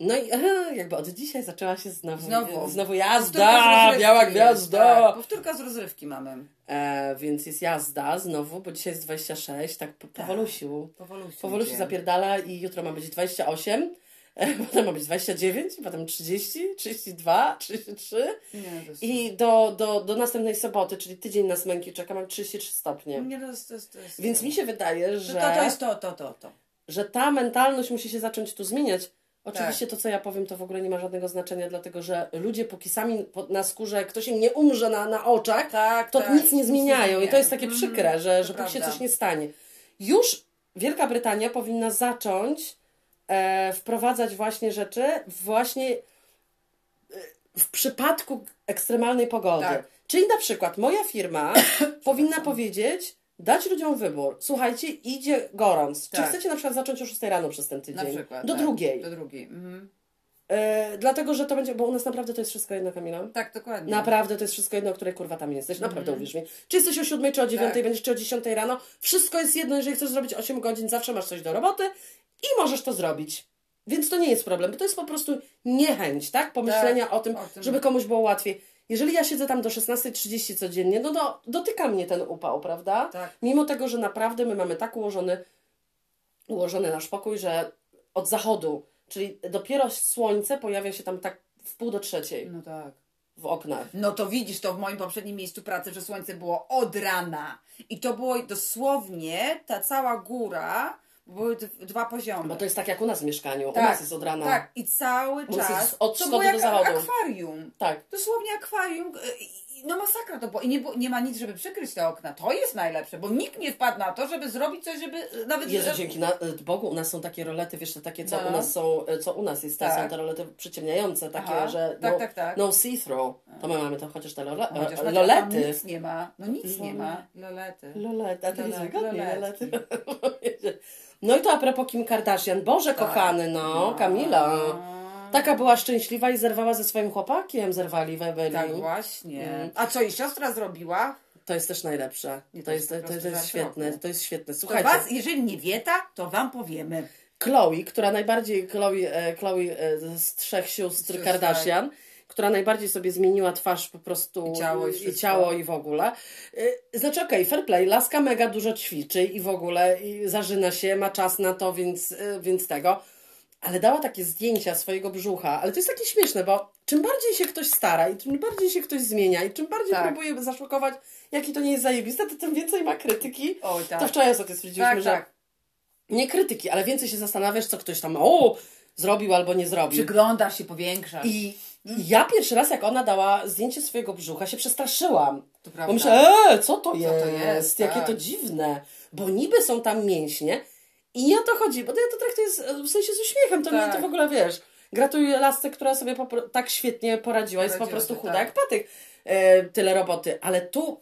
No i jakby od dzisiaj zaczęła się znowu, Znowu. znowu jazda, biała gwiazda. Tak, powtórka z rozrywki mamy. E, więc jest jazda znowu, bo dzisiaj jest 26, tak po- powolusiu. Powolusiu. Powolusiu idzie. zapierdala i jutro ma być 28, e, potem ma być 29, potem 30, 32, 33 Nie, i do, do, do następnej soboty, czyli tydzień na smęki czeka, mam 33 stopnie. Nie, to jest, to jest, to jest... Więc mi się wydaje, że, To, to, to jest to, to, to, to. Że ta mentalność musi się zacząć tu zmieniać. Oczywiście Tak. to, co ja powiem, to w ogóle nie ma żadnego znaczenia, dlatego że ludzie póki sami na skórze, ktoś im nie umrze na, na oczach, Tak, to tak, nic nie zmieniają. I to jest takie przykre, że, to że póki się prawda. coś nie stanie. Już Wielka Brytania powinna zacząć e, wprowadzać właśnie rzeczy właśnie e, w przypadku ekstremalnej pogody. Tak. Czyli na przykład moja firma powinna powiedzieć, dać ludziom wybór. Słuchajcie, idzie gorąc. Czy Tak. chcecie na przykład zacząć o 6 rano przez ten Na tydzień? przykład. Do tak, drugiej. Do drugiej. Mhm. E, dlatego, że to będzie, bo u nas naprawdę to jest wszystko jedno, Kamila. Tak, dokładnie. Naprawdę to jest wszystko jedno, o której kurwa tam jesteś. Naprawdę Mhm. uwierz mi. Czy jesteś o 7 czy o 9, Tak. będziesz czy o 10 rano. Wszystko jest jedno, jeżeli chcesz zrobić 8 godzin, zawsze masz coś do roboty i możesz to zrobić. Więc to nie jest problem, to jest po prostu niechęć, tak? Pomyślenia Tak, o, tym, o tym. żeby komuś było łatwiej. Jeżeli ja siedzę tam do 16.30 codziennie, no to dotyka mnie ten upał, prawda? Tak. Mimo tego, że naprawdę my mamy tak ułożony, ułożony nasz pokój, że od zachodu, czyli dopiero słońce pojawia się tam tak w pół do trzeciej No tak. w oknach. No to widzisz to w moim poprzednim miejscu pracy, że słońce było od rana. I to było dosłownie ta cała góra były dwa poziomy. Bo to jest tak jak u nas w mieszkaniu. u nas jest od rana. Tak, i cały czas. jest od wschodu do zachodu. akwarium. Tak. Dosłownie akwarium. y, No masakra to było. I nie, nie ma nic, żeby przykryć te okna. To jest najlepsze, bo nikt nie wpadł na to, żeby zrobić coś, żeby y, nawet... Jezu, dzięki na, Bogu, u nas są takie rolety, wiesz, takie, co No. u nas są, co u nas jest, Tak. są te rolety przyciemniające, takie, Aha, że tak, no, tak, tak. no see-through. To my mamy to chociaż te lole, No, chociaż e, lolety. Nic nie ma. No nic nie ma. Lolety. Lolety, a to jest wygodnie, loletki. lolety. No i to a propos Kim Kardashian. Boże kochany, no, No. Kamila. Taka była szczęśliwa i zerwała ze swoim chłopakiem, zerwali we byli. Tak właśnie. Mm. A co, i siostra zrobiła? To jest też najlepsze. Nie, To jest, to, po to, prostu jest świetne, roku. to jest świetne. To Słuchajcie, was, jeżeli nie wie ta, to wam powiemy. Chloe, która najbardziej, Chloe, e, Chloe e, z trzech sióstr Sióstr, Kardashian, która najbardziej sobie zmieniła twarz po prostu I ciało, i ciało i w ogóle. E, Znaczy okej, fair play, laska mega dużo ćwiczy i w ogóle i zażyna się, ma czas na to, więc, e, więc tego. Ale dała takie zdjęcia swojego brzucha, ale to jest takie śmieszne, bo czym bardziej się ktoś stara i czym bardziej się ktoś zmienia i czym bardziej Tak. próbuje zaszokować, jaki to nie jest zajebiste, to tym więcej ma krytyki. Oj, tak. To wczoraj ostatnio stwierdziliśmy, Tak, że tak. nie krytyki, ale więcej się zastanawiasz, co ktoś tam o, zrobił albo nie zrobił. Przyglądasz się, powiększasz. I ja pierwszy raz, jak ona dała zdjęcie swojego brzucha, się przestraszyłam. To prawda. Bo myślę, eee, co to jest? to jest, Jakie tak. to dziwne. Bo niby są tam mięśnie i nie o to chodzi, bo ja to traktuję z, w sensie z uśmiechem, to mnie Tak. to w ogóle, wiesz, gratuluję lasce, która sobie tak świetnie poradziła, jest po prostu chuda tak. jak patyk. E, tyle roboty, ale tu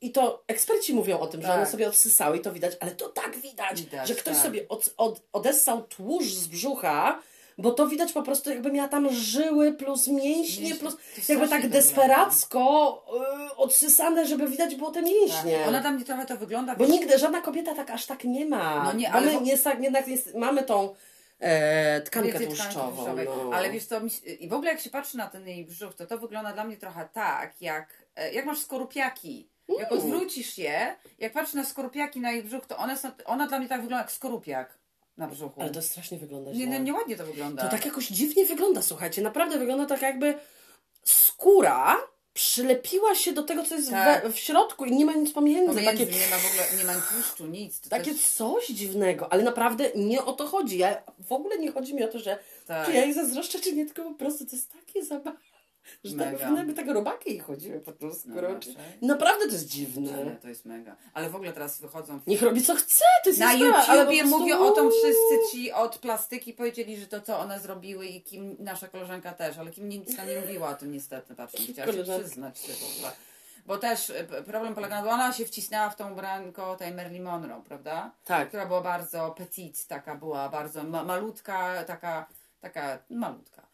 i to eksperci mówią o tym, że Tak. one sobie odsysały i to widać, ale to tak widać, Widać, że ktoś tak. sobie od, od, odessał tłuszcz z brzucha, bo to widać po prostu jakby miała tam żyły plus mięśnie, plus jakby tak desperacko y, odsysane, żeby widać było te mięśnie. Ona dla mnie trochę to wygląda. Bo nigdy żadna kobieta tak aż tak nie ma. No nie, Bo ale my wo- nie, sa- jednak jest, mamy tą e, tkankę tłuszczową. tłuszczowej. No. Ale wiesz co, i w ogóle jak się patrzy na ten jej brzuch, to to wygląda dla mnie trochę tak, jak, e, jak masz skorupiaki. Jak odwrócisz je, jak patrzysz na skorupiaki na jej brzuch, to one są, ona dla mnie tak wygląda jak skorupiak na brzuchu. Ale to strasznie wygląda Nie, źle. nie, nieładnie to wygląda. To tak jakoś dziwnie wygląda, słuchajcie. Naprawdę wygląda tak jakby skóra przylepiła się do tego, co jest Tak. we, w środku i nie ma nic pomiędzy. Pomiędzy takie nie ma w ogóle, nie ma tłuszczu, nic. To takie też, coś dziwnego, ale naprawdę nie o to chodzi. Ja, w ogóle nie chodzi mi o to, że Tak. czy ja jej zazdroszczę, czy nie, tylko po prostu to jest takie zabawne. Że tak Mega. powinny by tego robaki jej chodziły po tą skórą. No. Naprawdę to jest dziwne. Ale to jest mega. Ale w ogóle teraz wychodzą Niech robi co chce, to jest Na YouTubie prostu- mówią o tym wszyscy ci od plastyki powiedzieli, że to co one zrobiły i Kim, nasza koleżanka też, ale Kim nic nie mówiła o tym niestety, patrz, nie chciała się przyznać się w ogóle. Bo też e, problem polega na tym, ona się wcisnęła w tą branko tej Marilyn Monroe, prawda? Tak. Która była bardzo petit, taka była bardzo ma malutka, taka, taka malutka.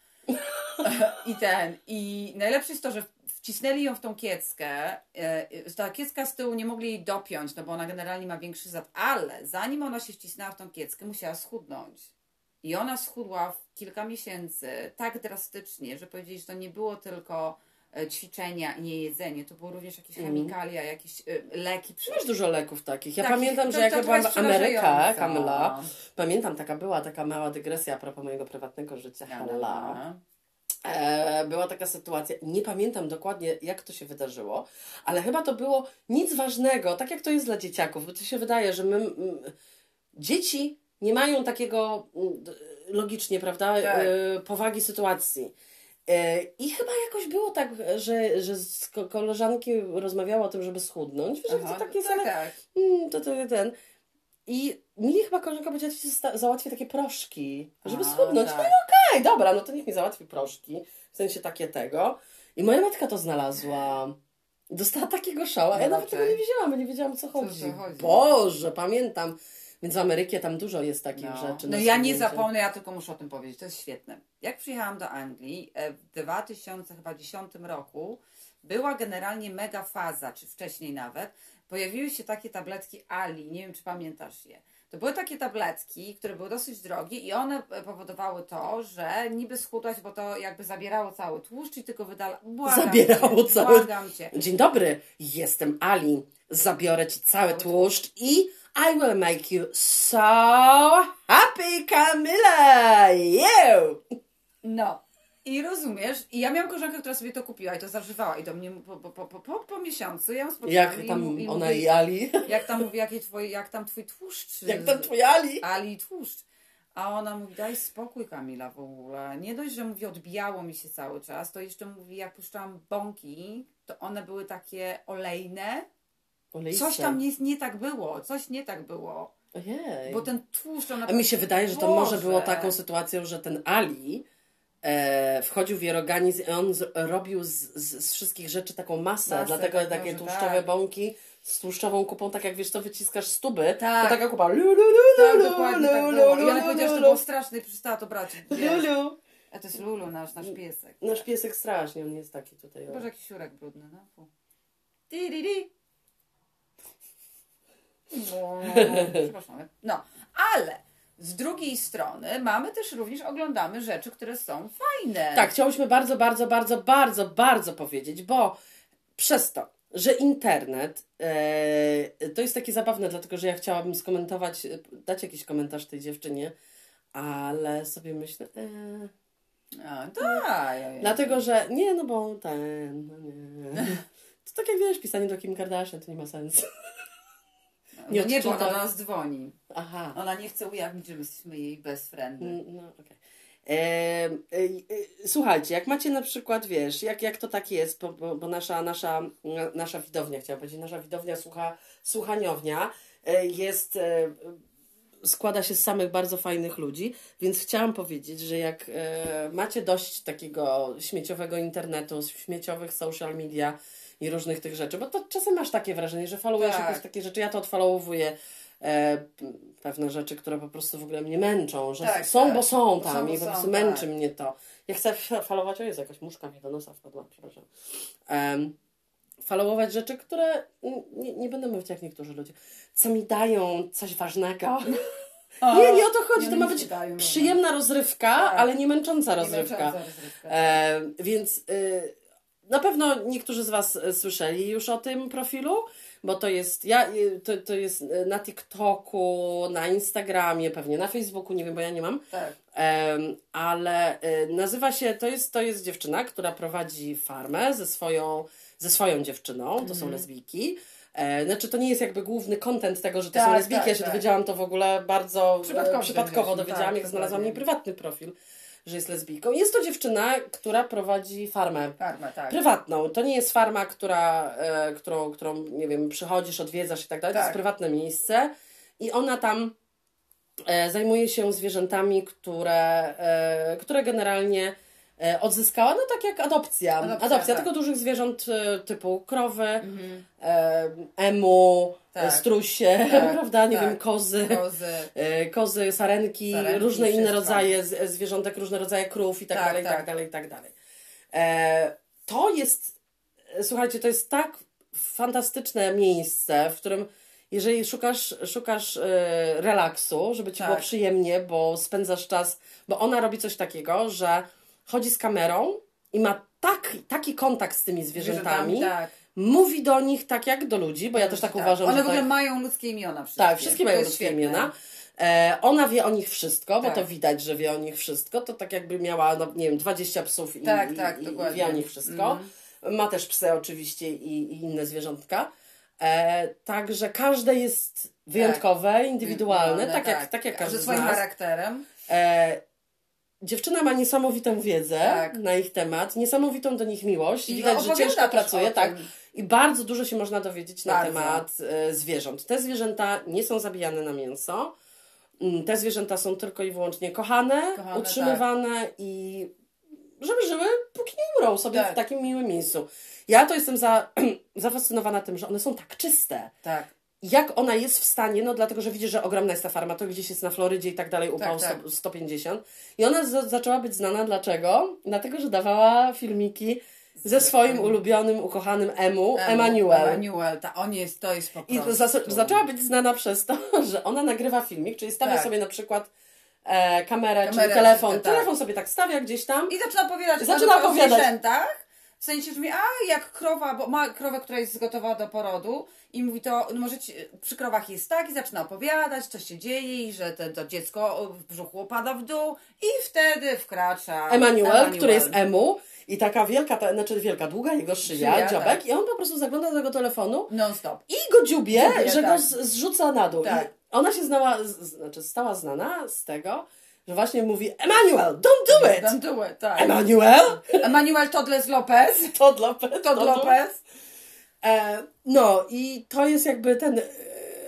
I ten, i najlepsze jest to, że wcisnęli ją w tą kieckę. e, Ta kiecka z tyłu nie mogli jej dopiąć, no bo ona generalnie ma większy zad, ale zanim ona się wcisnęła w tą kieckę, musiała schudnąć. I ona schudła w kilka miesięcy tak drastycznie, że powiedzieli, że to nie było tylko ćwiczenia i nie jedzenie, to było również jakieś chemikalia, jakieś e, leki. Masz dużo leków takich. Ja Takich, pamiętam, to- że jak to ja byłam w przerażające. Kamila, pamiętam, taka była taka mała dygresja a propos mojego prywatnego życia, no. E, była taka sytuacja, nie pamiętam dokładnie jak to się wydarzyło, ale chyba to było nic ważnego, tak jak to jest dla dzieciaków, bo to się wydaje, że my, dzieci nie mają takiego logicznie, prawda, Tak. e, powagi sytuacji. E, I chyba jakoś było tak, że, że z ko- koleżanki rozmawiały o tym, żeby schudnąć, że Aha, to tak jest, tak, ale tak. mm, to, to ten. I mi chyba koleżanka powiedziała, że ci sta- załatwi takie proszki, żeby A, schudnąć. tak. No okej, dobra, no to niech mi załatwi proszki, w sensie takie tego. I moja matka to znalazła. Dostała takiego szała. Ja No nawet tego nie wiedziałam, nie wiedziałam co chodzi. co chodzi. Boże, pamiętam. Więc w Amerykie tam dużo jest takich No, rzeczy. no ja nie zapomnę, ja tylko muszę o tym powiedzieć. To jest świetne. Jak przyjechałam do Anglii e, w 2010 roku, była generalnie mega faza, czy wcześniej nawet, pojawiły się takie tabletki Ali, nie wiem czy pamiętasz je. To były takie tabletki, które były dosyć drogie i one e, powodowały to, że niby schudłaś, bo to jakby zabierało cały tłuszcz i tylko wydala... Błagam Zabierało cię, cały- Błagam cię. Dzień dobry, jestem Ali. Zabiorę ci cały Cały tłuszcz i I will make you so happy, Camilla! You! No. I rozumiesz, i ja miałam koleżankę, która sobie to kupiła i to zażywała i do mnie po, po, po, po, po miesiącu ja ją spotkałam Jak i tam mu- i ona mówi- i Ali? Jak tam mówi, jakie twoje, jak tam twój tłuszcz. Jak tam twój Ali? Ali tłuszcz. A ona mówi, daj spokój Kamila w ogóle. Nie dość, że mówi, odbijało mi się cały czas, to jeszcze mówi, jak puszczałam bąki, to one były takie olejne. Olejce. Coś tam nie, nie tak było, coś nie tak było. Ojej. Bo ten tłuszcz, ona... A mi się wydaje, że to Boże. może było taką sytuacją, że ten Ali e, wchodził w jej organizm i on z, robił z, z, z wszystkich rzeczy taką masę, Masę, dlatego tak, takie może tłuszczowe tak. bąki z tłuszczową kupą, tak jak wiesz, to wyciskasz z tuby, Tak. to taka kupa lu, lu, lu, Tak, dokładnie tak było. I ona powiedziała, że to było straszne i przestała to brać. Lulu. A to jest Lulu, nasz, nasz piesek. Nasz piesek strasznie, on jest taki tutaj. Boże, jaki siurek brudny, no. Di, di, di. No, przepraszamy. No, ale z drugiej strony mamy też również, oglądamy rzeczy, które są fajne. Tak, chciałyśmy bardzo, bardzo, bardzo, bardzo, bardzo powiedzieć, bo przez to, że internet e, to jest takie zabawne, dlatego że ja chciałabym skomentować, e, dać jakiś komentarz tej dziewczynie, ale sobie myślę, e, A, tak. dlatego że nie, no bo ten, no nie. To tak jak wiesz, pisanie do Kim Kardashian to nie ma sensu. Nie, nie nie bo ona do nas dzwoni. Aha. Ona nie chce ujawnić, że my jesteśmy jej best friendy. Mm, No, okej. Em, e, e, Słuchajcie, jak macie na przykład, wiesz, jak, jak to tak jest, bo, bo, bo nasza, nasza, na- nasza widownia, chciałam powiedzieć, nasza widownia, słucha, słuchaniownia e, jest, e, składa się z samych bardzo fajnych ludzi, więc chciałam powiedzieć, że jak e, macie dość takiego śmieciowego internetu, śmieciowych social media i różnych tych rzeczy, bo to czasem masz takie wrażenie, że followujesz Tak. jakieś takie rzeczy, ja to odfollowuję e, pewne rzeczy, które po prostu w ogóle mnie męczą, że Tak, są, tak. bo są tam są, bo i po są, prostu tak. męczy mnie to. Ja chcę f- followować, o jest jakaś muszka mi do nosa wpadła, przepraszam. Um, followować rzeczy, które nie, nie będę mówić jak niektórzy ludzie, co mi dają coś ważnego. O, nie, nie o to chodzi, nie, to no ma być nie dają, no. przyjemna rozrywka, Tak. ale nie męcząca Nie rozrywka. męcząca rozrywka. E, więc y, na pewno niektórzy z Was y, słyszeli już o tym profilu, bo to jest, ja, y, to, to jest y, na TikToku, na Instagramie, pewnie na Facebooku, nie wiem, bo ja nie mam. Tak. Ale nazywa się, to jest, to jest dziewczyna, która prowadzi farmę ze swoją, ze swoją dziewczyną, to Mhm. są lesbijki. E, znaczy, to nie jest jakby główny content tego, że to Tak, są lesbijki. tak, ja się tak. dowiedziałam to w ogóle bardzo Przypadkowo przypadkowo, dowiedziałam, tak, jak znalazłam jej prywatny profil, że jest lesbijką. Jest to dziewczyna, która prowadzi farmę Karma, tak. prywatną. To nie jest farma, która, e, którą, którą, nie wiem, przychodzisz, odwiedzasz i tak dalej. To Tak. jest prywatne miejsce i ona tam e, zajmuje się zwierzętami, które, e, które generalnie odzyskała, no tak jak adopcja. Adopcja, Adopcja, tak. tylko dużych zwierząt e, typu krowy, e, emu, Tak. e, strusie, Tak, prawda, nie tak. wiem, kozy. Kozy. E, kozy, sarenki, Sarenki, różne inne wszystko. rodzaje zwierzątek, różne rodzaje krów i tak, Tak, dalej, i tak tak. dalej, i tak dalej. E, to jest, e, słuchajcie, to jest tak fantastyczne miejsce, w którym jeżeli szukasz, szukasz e, relaksu, żeby ci było przyjemnie, bo spędzasz czas, bo ona robi coś takiego, że chodzi z kamerą i ma tak, taki kontakt z tymi zwierzętami, tak. mówi do nich tak jak do ludzi, bo ja też tak, tak. uważam, One w ogóle tak, mają ludzkie imiona wszystkie. tak, wszystkie mają To jest ludzkie świetne. imiona. E, ona wie o nich wszystko, bo Tak. to widać, że wie o nich wszystko. To tak jakby miała, no, nie wiem, 20 psów i, Tak, tak, i, i wie o nich wszystko. Ma też psy oczywiście i, i inne zwierzątka. E, także każde jest wyjątkowe, indywidualne, tak, jak, tak jak każdy Że z swoim charakterem. E, dziewczyna ma niesamowitą wiedzę Tak. na ich temat, niesamowitą do nich miłość. I Widać, że ciężko pracuje, tak. I bardzo dużo się można dowiedzieć na Bardzo. temat e, zwierząt. Te zwierzęta nie są zabijane na mięso. Mm, Te zwierzęta są tylko i wyłącznie kochane, Kochane, utrzymywane i żeby żyły, póki nie umrą sobie Tak. w takim miłym miejscu. Ja to jestem za, zafascynowana tym, że one są tak czyste Tak. Jak ona jest w stanie, no dlatego, że widzi, że ogromna jest ta farma, to gdzieś jest na Florydzie i tak dalej, upał Tak, tak. 100, 150. I ona za, zaczęła być znana dlaczego? Dlatego, że dawała filmiki ze swoim ulubionym, ukochanym Emu, Emanuel. Emanuel, ta, on jest, to jest po I prostu. zas- zaczęła być znana przez to, że ona nagrywa filmik, czyli stawia Tak. sobie na przykład e, kamerę, Kamerę, czyli telefon. tak. Telefon sobie tak stawia gdzieś tam. I zaczyna opowiadać Zaczyna o opowiadać. zwierzętach, W sensie, mówi, a jak krowa, bo ma krowę, która jest gotowa do porodu i mówi to, no może ci, przy krowach jest tak i zaczyna opowiadać, co się dzieje i że te, to dziecko w brzuchu opada w dół i wtedy wkracza Emanuel, który jest emu i taka wielka, ta, znaczy wielka, długa jego szyja, Szyja, dziobek tak. i on po prostu zagląda do tego telefonu Non stop. i go dziubie, Dziubie, że go tak. z, zrzuca na dół. Tak. I ona się znała, z, znaczy stała znana z tego, że właśnie mówi Emanuel, don't do it! Don't do it, tak. Emanuel? Emanuel Toddles Lopez. Todd Lopez. Todd Lopez. E, no i to jest jakby ten e,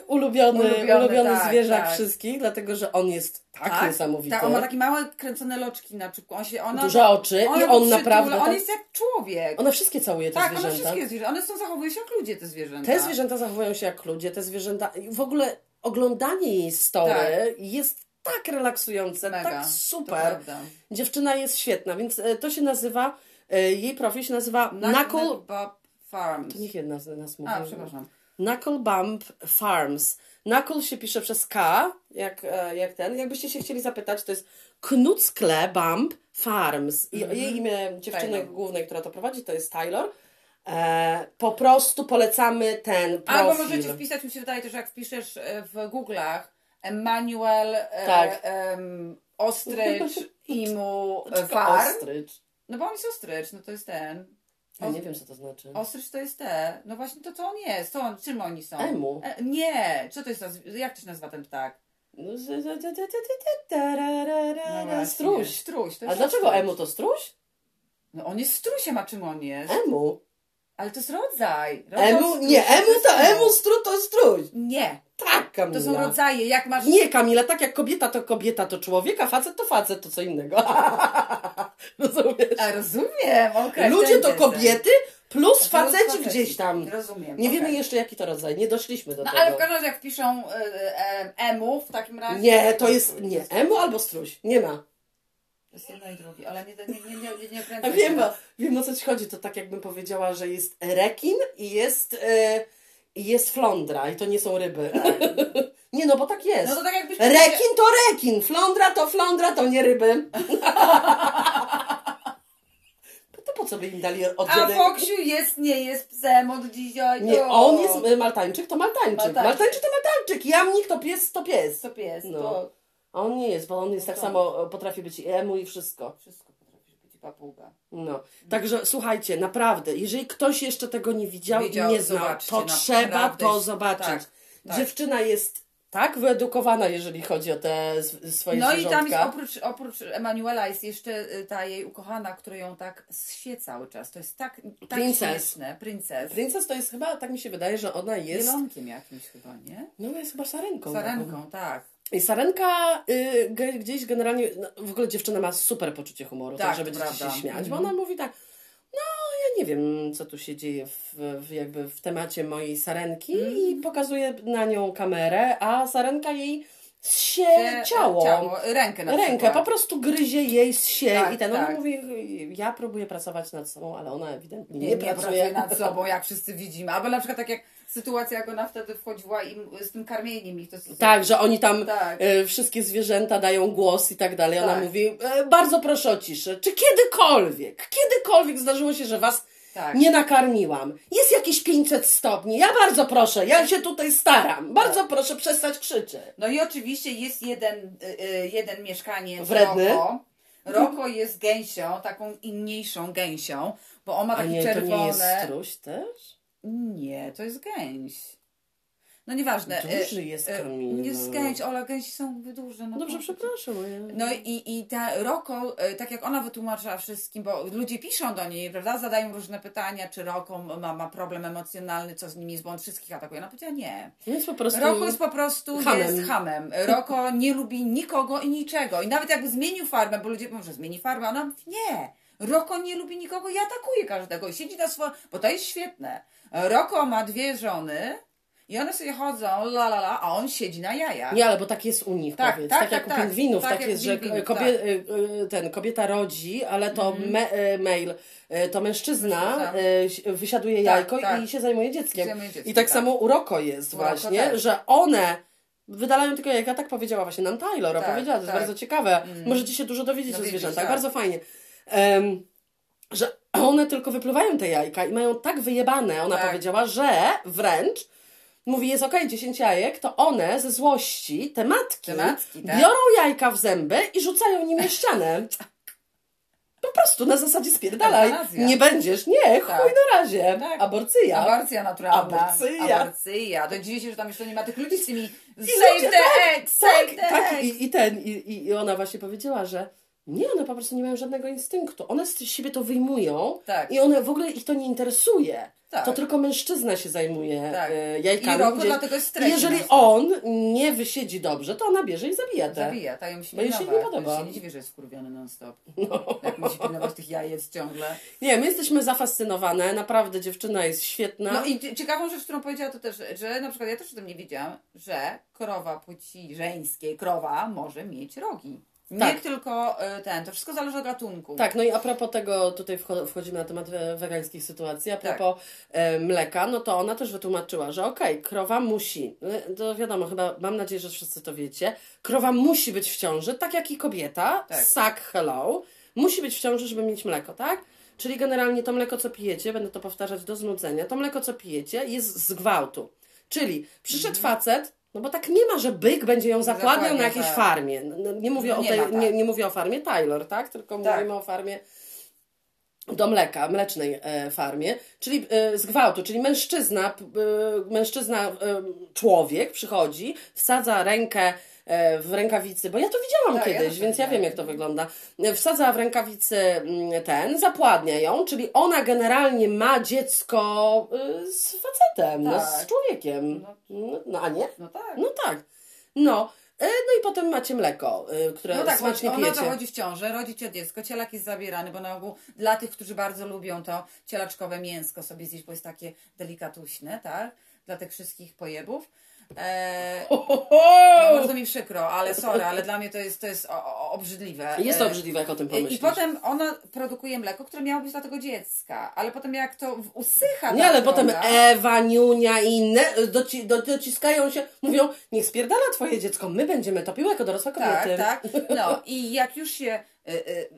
ulubiony, ulubiony, Ulubiony, tak, zwierzak tak. wszystkich, dlatego że on jest tak, niesamowity. Tak, on ma takie małe kręcone loczki na czubku. On się, ona, Duże oczy ona i on naprawdę On tak- jest jak człowiek. One wszystkie całuje te tak, one zwierzęta. wszystkie zwierzęta. One są, zachowują się jak ludzie, te zwierzęta. Te zwierzęta zachowują się jak ludzie, te zwierzęta. W ogóle oglądanie jej story Tak. jest tak relaksujące, Mega, tak super. Dziewczyna jest świetna, więc e, to się nazywa, e, jej profil się nazywa Knuckle. Bob Farms. To niech jedna z nas mówi. A, przepraszam. Knuckle Bump Farms. Knuckle się pisze przez K, jak, e, jak ten. Jakbyście się chcieli zapytać, to jest Knuckle Bump Farms. I jej imię dziewczyny Taylor. głównej, która to prowadzi, to jest Taylor. E, po prostu polecamy ten profil. Albo możecie wpisać, mi się wydaje też, jak wpiszesz w Google'ach Emanuel e, Tak. em, Ostrycz Imu e, Far. Ostrycz. No bo on jest ostrycz, no to jest ten. Ja nie wiem, co to znaczy. Ostrycz to jest te. No właśnie to co on jest? Co on, czym oni są? Emu. E, nie, co to jest jak to się nazywa ten ptak? No, z- właśnie. Struś. Struś. To A jest dlaczego ostrycz. emu to struś? No on jest strusiem, a czym on jest? Emu. Ale to jest rodzaj. Rodzaj Emu, strusia nie, emu to jest emu, stru to struś. Nie, Tak, Kamila. to są rodzaje. Jak masz... Nie, Kamila, tak jak kobieta to kobieta to człowiek, a facet to facet to co innego. Rozumiesz? A rozumiem, okej. Ludzie to kobiety plus Plus faceci faceci. gdzieś tam. Rozumiem. Nie okej. wiemy jeszcze jaki to rodzaj, nie doszliśmy do No tego. ale w każdym razie jak piszą e, e, emu w takim razie... Nie, to jest, nie, emu albo struś, nie ma. To jest jedno i drugie, ale nie, nie, nie, nie, nie, nie A wiem, wiem o co ci chodzi, to tak jakbym powiedziała, że jest rekin i jest, e, i jest flądra i to nie są ryby. nie no, bo tak jest. No to tak jakbyś... Rekin to rekin, flądra to flądra, to nie ryby. to po co by im dali A oddzielny... Foksiu jest, nie jest psem od dzisiaj. Nie, to- on jest y, maltańczyk, to maltańczyk. Maltańczyk. Maltańczyk to maltańczyk. Jamnik to pies, to pies. Co pies, No. to A on nie jest, bo on jest tak samo, e, potrafi być i emu i wszystko. wszystko potrafisz być papuga. No. Także słuchajcie, naprawdę, jeżeli ktoś jeszcze tego nie widział, Widział, i nie zobaczcie, to trzeba naprawdę to jest- zobaczyć. tak, tak. Dziewczyna jest tak wyedukowana, jeżeli chodzi o te s- swoje No i tam jest oprócz, oprócz Emanuela jest jeszcze y, ta jej ukochana, która ją tak ssie cały czas. To jest tak, tak Princess. śmieszne. Princes. Princess to jest chyba, tak mi się wydaje, że ona jest... Zielonkiem jakimś chyba, nie? No jest chyba sarenką. Sarenką, tak. I Sarenka y, gdzieś generalnie, no, w ogóle dziewczyna ma super poczucie humoru, tak, Tak, że będziecie się śmiać, bo Mhm. ona mówi tak, no ja nie wiem, co tu się dzieje w, w, jakby w temacie mojej Sarenki Mhm. i pokazuje na nią kamerę, a Sarenka jej zsie Te- ciało. ciało. Rękę na Rękę, przykład. po prostu gryzie jej zsie Tak, i ten, ona tak. mówi, ja próbuję pracować nad sobą, ale ona ewidentnie nie, nie, nie pracuje. nad sobą, jak wszyscy widzimy. Albo na przykład tak jak sytuacja, jak ona wtedy wchodziła im, z tym karmieniem ich. To Tak, że oni tam Tak. e, wszystkie zwierzęta dają głos i tak dalej. Ona Tak. mówi, e, bardzo proszę o ciszę. Czy kiedykolwiek, kiedykolwiek zdarzyło się, że was Tak. nie nakarmiłam? Jest jakieś 500 stopni. Ja bardzo proszę, ja się tutaj staram. Bardzo Tak. proszę przestać krzyczeć. No i oczywiście jest jeden, y, y, jeden mieszkaniec, Wredny. Roko. Roko jest gęsią, taką inniejszą gęsią, bo on ma A takie nie, to czerwone... nie jest struś też? Nie, to jest gęś. No nieważne. Duży y, jest y, Kamila. Jest gęś, Ola, gęsi są duże. No Dobrze, to- przepraszam. ja- No i, i ta Roko, y, tak jak ona wytłumaczyła wszystkim, bo ludzie piszą do niej, prawda, zadają różne pytania, czy Roko ma, ma problem emocjonalny, co z nim jest, bo on wszystkich atakuje. Ona powiedziała nie. Jest po prostu... Roko jest po prostu hamem. jest hamem. Roko nie lubi nikogo i niczego. I nawet jakby zmienił farmę, bo ludzie mówią, że zmieni farmę, ona mówi, nie. Roko nie lubi nikogo i atakuje każdego. I siedzi na swoim... Bo to jest świetne. Roko ma dwie żony i one sobie chodzą, la la la, a on siedzi na jajach. Nie, ale bo tak jest u nich, Tak, powiedz. tak, Tak, tak, jak tak. u pingwinów, Tak tak, jest, że pingwinów, kobie, y, y, ten, kobieta rodzi, ale to me, y, mail, to mężczyzna Mężczyzna. si- wysiaduje Tak, jajko tak. i się zajmuje dzieckiem. Zajmuje dzieckiem, I tak, tak. samo u Roko jest U Roko właśnie, też. że one wydalają tylko jajka, tak powiedziała właśnie nam Taylor, Tak, opowiedziała, to jest tak. bardzo ciekawe. Możecie się dużo dowiedzieć o zwierzętach, tak. bardzo fajnie. Em, że one tylko wypluwają te jajka i mają tak wyjebane, ona Tak. powiedziała, że wręcz mówi, jest okej, 10 jajek, to one ze złości, te matki, Te matki, tak. biorą jajka w zęby i rzucają nim na ścianę. Po prostu na zasadzie spierdalaj. Eutanazja. Nie będziesz. Nie, chuj Tak. na razie. Tak. Aborcyja. Aborcja naturalna. Aborcyja. Aborcyja. To dziwię się, że tam jeszcze nie ma tych ludzi z tymi I save ludzie, the tak, egg, save tak, the tak. egg. I, I ten, i- i ona właśnie powiedziała, że nie, one po prostu nie mają żadnego instynktu. One z siebie to wyjmują Tak. i one w ogóle ich to nie interesuje. Tak. To tylko mężczyzna się zajmuje Tak. e, jajkami. I roku gdzie- dlatego jest stres jeżeli non-stop. on nie wysiedzi dobrze, to ona bierze i zabija te. Zabija, tak ją się Bo jej się nie podoba. To się nie dziwię, że jest skurwiony non stop. Jak musi pilnować tych jajec ciągle. Nie, my jesteśmy zafascynowane. Naprawdę dziewczyna jest świetna. No i cie- ciekawą rzecz, którą powiedziała to też, że na przykład ja też o tym nie wiedziałam, że krowa płci żeńskiej, krowa może mieć rogi. Nie Tak. tylko y, ten, to wszystko zależy od gatunku. Tak, no i a propos tego, tutaj wcho- wchodzimy na temat we- wegańskich sytuacji, a Tak. propos e, mleka, no to ona też wytłumaczyła, że okej, krowa musi, e, to wiadomo, chyba mam nadzieję, że wszyscy to wiecie, krowa musi być w ciąży, tak jak i kobieta, Tak. suck hello, musi być w ciąży, żeby mieć mleko, tak? Czyli generalnie to mleko, co pijecie, będę to powtarzać do znudzenia, to mleko, co pijecie, jest z gwałtu. Czyli przyszedł facet, no bo tak nie ma, że byk będzie ją zapładniał na jakiejś tak. farmie. No, nie, mówię No o nie tej, ma tak. nie, nie mówię o farmie Taylor, tak? Tylko Tak. mówimy o farmie do mleka, mlecznej e, farmie, czyli e, z gwałtu, czyli mężczyzna, e, mężczyzna, e, człowiek przychodzi, wsadza rękę w rękawicy, bo ja to widziałam Tak, ja kiedyś, też więc ja wiem jak to wygląda. E, Wsadza w rękawicy mm, ten, zapładnia ją, czyli ona generalnie ma dziecko e, z facetem, no, z Tak. człowiekiem. No, no a nie? No tak. No tak. No. E, No i potem macie mleko, e, które No tak, smacznie ona pijecie. zachodzi w ciążę, rodzi cię dziecko, cielak jest zabierany, bo na ogół dla tych, którzy bardzo lubią to cielaczkowe mięsko sobie zjeść, bo jest takie delikatuśne, tak? Dla tych wszystkich pojebów. Eee, no, bardzo mi przykro, ale sorry, ale dla mnie to jest, to jest obrzydliwe. Jest to Eee, obrzydliwe, jak o tym pomyślisz. I potem ona produkuje mleko, które miało być dla tego dziecka, ale potem jak to usycha Nie, ale potem droga- Ewa, Niunia i inne doci, do, dociskają się, mówią, niech spierdala twoje dziecko, my będziemy topiły jako dorosłe kobiety. Tak, tak. No i jak już się y,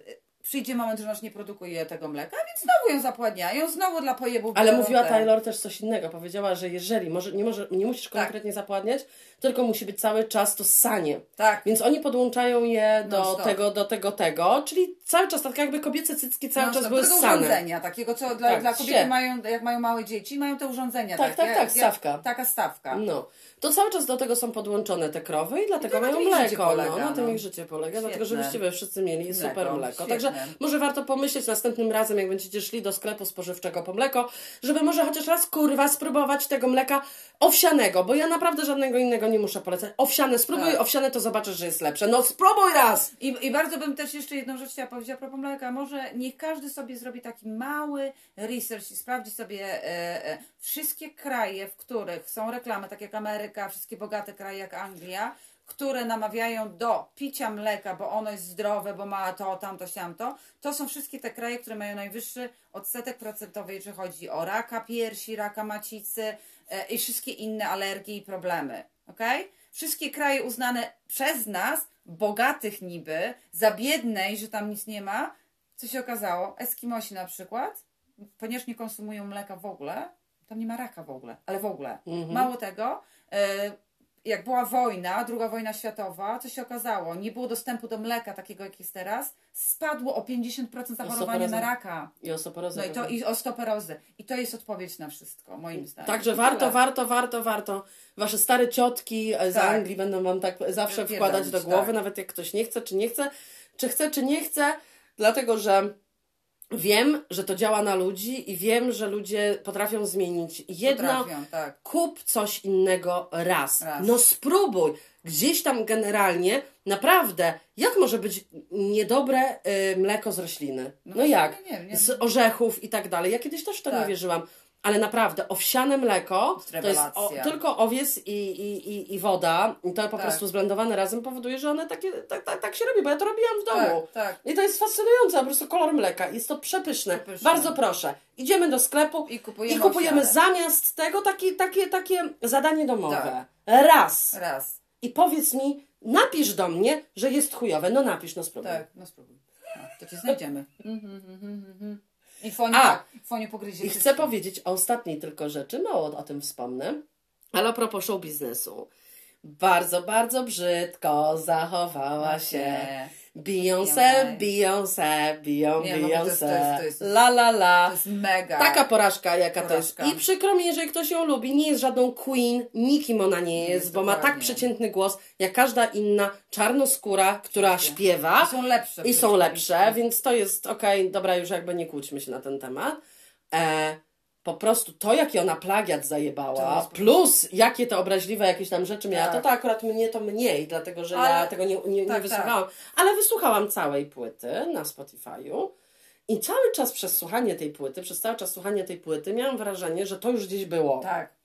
przyjdzie moment, że nasz nie produkuje tego mleka, więc znowu ją zapładniają, znowu dla pojebów. Ale mówiła te- Taylor też coś innego. Powiedziała, że jeżeli może, nie, może, nie musisz Tak. konkretnie zapładniać, tylko musi być cały czas to ssanie. Tak. Więc oni podłączają je do Non-stop. tego, do tego, tego, czyli cały czas, tak jakby kobiece cycki cały No, czas to były ssane. urządzenia, takiego co dla, Tak, dla kobiety się. mają, jak mają małe dzieci, mają te urządzenia. Tak, takie, tak, tak, jak- stawka. Taka stawka. No, to cały czas do tego są podłączone te krowy i dlatego to na mają mleko. polega, no, na tym no. ich życie polega, dlatego Świetne. żebyście wy wszyscy mieli super Mleko, mleko. świetne. Także może warto pomyśleć następnym razem, jak będziecie szli do sklepu spożywczego po mleko, żeby może chociaż raz kurwa spróbować tego mleka owsianego, bo ja naprawdę żadnego innego nie muszę polecać. Owsiane, spróbuj Tak. owsiane, to zobaczysz, że jest lepsze. No spróbuj raz! I, I bardzo bym też jeszcze jedną rzecz chciała powiedzieć a propos mleka. Może niech każdy sobie zrobi taki mały research i sprawdzi sobie e, e, wszystkie kraje, w których są reklamy, tak jak Ameryka, wszystkie bogate kraje jak Anglia, które namawiają do picia mleka, bo ono jest zdrowe, bo ma to, tamto, siamto. To są wszystkie te kraje, które mają najwyższy odsetek procentowy, jeżeli chodzi o raka piersi, raka macicy e, i wszystkie inne alergie i problemy. Okej? Wszystkie kraje uznane przez nas, bogatych niby, za biedne i że tam nic nie ma, co się okazało? Eskimosi na przykład, ponieważ nie konsumują mleka w ogóle, tam nie ma raka w ogóle, ale w ogóle. Mało tego, e, jak była wojna, druga wojna światowa, co się okazało? Nie było dostępu do mleka takiego, jak jest teraz. Spadło o 50% zachorowania na raka. I osteoporozę. No i to i osteoporozę. I to jest odpowiedź na wszystko, moim zdaniem. Także warto, warto, warto, warto. Wasze stare ciotki z Tak. Anglii będą wam tak zawsze wkładać do głowy, tak. nawet jak ktoś nie chce, czy nie chce, czy chce, czy nie chce, dlatego że wiem, że to działa na ludzi i wiem, że ludzie potrafią zmienić jedno. Potrafią, tak. Kup coś innego raz. Raz. No spróbuj. Gdzieś tam generalnie, naprawdę, jak może być niedobre y, mleko z rośliny? No, No jak? nie, nie, nie. Z orzechów i tak dalej. Ja kiedyś też w to nie Tak. wierzyłam. Ale naprawdę, owsiane mleko to jest o, tylko owiec i, i, i, i woda. I to po Tak. prostu zblendowane razem powoduje, że one takie, tak, tak, tak się robi, bo ja to robiłam w domu. Tak, tak. I to jest fascynujące, po prostu kolor mleka. Jest to przepyszne. Przepyszne. Bardzo proszę. Idziemy do sklepu I kupujemy i kupujemy zamiast tego takie, takie, takie zadanie domowe. Raz. Raz. I powiedz mi, napisz do mnie, że jest chujowe. No napisz, no spróbuj. Tak, no spróbuj. No, to cię znajdziemy. Foniu, A! Foniu pogryzie I chcę powiedzieć o ostatniej tylko rzeczy, mało o tym wspomnę, ale a propos show biznesu. Bardzo, bardzo brzydko zachowała się Beyoncé, Beyoncé, Beyoncé, Nie, no bo to jest- to jest- Beyoncé, jest- la la la. To jest mega. Taka porażka, jaka Porażka. to jest. I przykro mi, jeżeli ktoś ją lubi. Nie jest żadną queen, nikim ona nie jest, jest, bo ma tak dokładnie. przeciętny głos, jak każda inna czarnoskóra, która śpiewa. I są lepsze. I są lepsze, więc to jest okej, dobra, już jakby nie kłóćmy się na ten temat. E, po prostu to, jaki ona plagiat zajebała, plus jakie to obraźliwe jakieś tam rzeczy miała, Tak. to to akurat mnie to mniej, dlatego że ja Ale- tego nie, nie, nie tak, wysłuchałam. Ale wysłuchałam całej płyty na Spotify'u i cały czas przez słuchanie tej płyty, przez cały czas słuchanie tej płyty miałam wrażenie, że to już gdzieś było. Tak.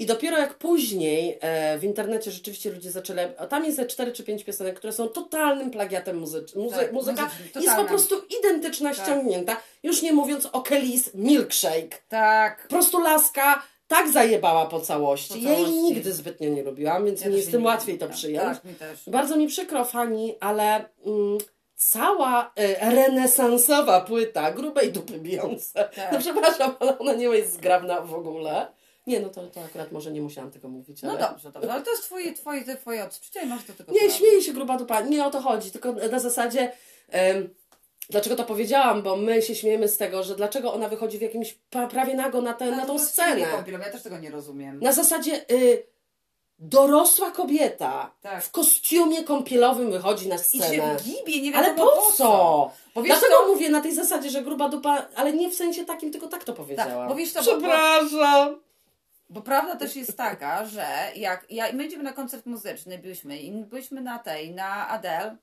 I dopiero jak później e, w internecie rzeczywiście ludzie zaczęli. A tam jest ze 4 czy 5 piosenek, które są totalnym plagiatem muzycznym. Muzy- Tak, muzyka muzycznym, jest po prostu identyczna, Tak. ściągnięta. Już nie mówiąc o Kelly's Milkshake. Tak. Po prostu laska tak zajebała po całości. Po Ja jej całości. nigdy zbytnio nie lubiłam, więc Ja mi jest tym łatwiej to przyjąć. Tak. Bardzo mi przykro, Fani, ale mm, cała e, renesansowa płyta grubej dupy Beyoncé. Tak. No przepraszam, ale ona nie jest zgrabna w ogóle. Nie, no to, to akurat może nie musiałam tego mówić. No Ale... dobrze, dobrze. Ale to jest twoje, twoje, te twoje odczucia i masz do tego Nie, prawo. śmieję się gruba dupa, nie o to chodzi, tylko na zasadzie. em, dlaczego to powiedziałam? Bo my się śmiejemy z tego, że dlaczego ona wychodzi w jakimś pra, prawie nago na, tę na tą to scenę. kąpielą, Ja też tego nie rozumiem. Na zasadzie y, dorosła kobieta Tak. w kostiumie kąpielowym wychodzi na I scenę. się gibie, nie Ale po co? Bo wiesz Dlatego co? mówię na tej zasadzie, że gruba dupa, ale nie w sensie takim, tylko tak to powiedziałam. bo wiesz co, bo- Przepraszam. Bo prawda też jest taka, że jak ja, my idziemy na koncert muzyczny, byliśmy, byliśmy na tej, na Adele.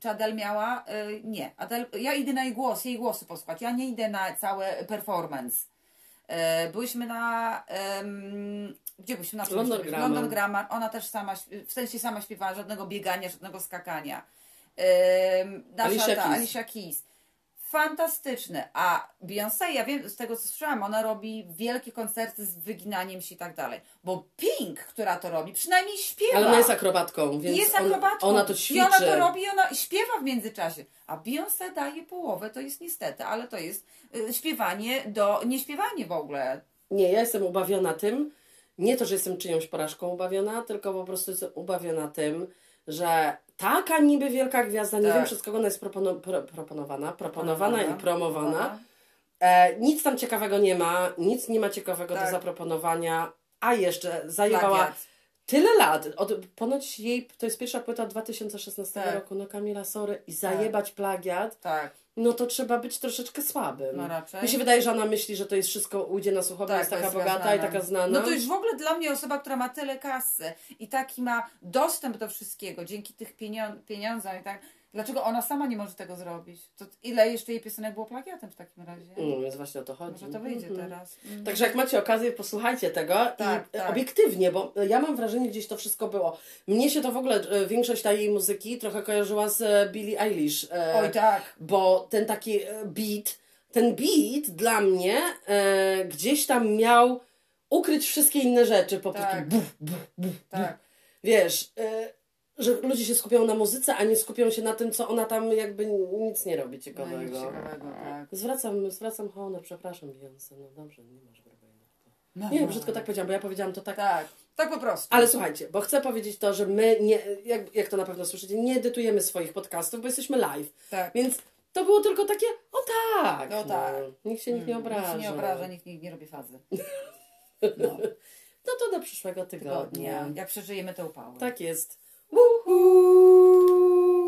Czy Adele miała? Y, nie. Adele, ja idę na jej głos, jej głosy posłuchać. Ja nie idę na cały performance. Y, byliśmy na. gdzie byliśmy? Na London? Grammar. London Grammar. Ona też sama, w sensie sama śpiewała, żadnego biegania, żadnego skakania. Nasza, Alicia ta, Keys. Alicia Keys. Fantastyczne. A Beyoncé, ja wiem z tego co słyszałam, ona robi wielkie koncerty z wyginaniem się i tak dalej. Bo Pink, która to robi, przynajmniej śpiewa. Ale ona jest akrobatką, więc jest on- akrobatką. ona to I ćwiczy. ona to robi i ona śpiewa w międzyczasie. A Beyoncé daje połowę, to jest niestety, ale to jest y, śpiewanie do. nie śpiewanie w ogóle. Nie, ja jestem ubawiona tym, nie to, że jestem czyjąś porażką ubawiona, tylko po prostu jestem ubawiona tym, że taka niby wielka gwiazda, nie Tak. wiem przez kogo ona jest propono, pro, proponowana, proponowana i promowana. E, nic tam ciekawego nie ma, nic nie ma ciekawego do Tak. zaproponowania, a jeszcze zajebała tyle lat. Od, ponoć jej, to jest pierwsza płyta 2016 Tak. roku, no Kamila, sorry, i zajebać plagiat, Tak, no to trzeba być troszeczkę słabym. no raczej. Mi się wydaje, że ona myśli, że to jest wszystko ujdzie na sucho, bo Tak, jest taka jest bogata znana. i taka znana. No to już w ogóle dla mnie osoba, która ma tyle kasy i taki ma dostęp do wszystkiego dzięki tych pienio- pieniądzom i tak. Dlaczego ona sama nie może tego zrobić? To ile jeszcze jej piosenek było plagiatem w takim razie? No, więc właśnie o to chodzi. Może to wyjdzie Mhm. teraz. Mm. Także jak macie okazję, posłuchajcie tego Tak, i e, tak. obiektywnie, bo ja mam wrażenie, gdzieś to wszystko było. Mnie się to w ogóle, e, większość tej jej muzyki trochę kojarzyła z e, Billie Eilish. e, Oj tak. Bo ten taki e, beat, ten beat dla mnie e, gdzieś tam miał ukryć wszystkie inne rzeczy. Po prostu Tak. buf, buf, buf, Tak. wiesz, e, że ludzie się skupią na muzyce, a nie skupią się na tym, co ona tam jakby nic nie robi No, nic ciekawego. ciekawego, tak. Zwracam, zwracam honor, przepraszam Beyoncé, no dobrze, nie masz grubej. No, Nie, no. brzydko tak powiedziałam, bo ja powiedziałam to tak. Tak, tak po prostu. Ale słuchajcie, bo chcę powiedzieć to, że my, nie, jak, jak to na pewno słyszycie, nie edytujemy swoich podcastów, bo jesteśmy live. Tak. Więc to było tylko takie, o tak. No tak. Nikt się nikt nie Mm, obraża. Nikt się nie obraża, nikt, nikt nie robi fazy. No, No to do przyszłego tygodnia. tygodnia. Jak przeżyjemy te upały. Tak jest. Woohoo!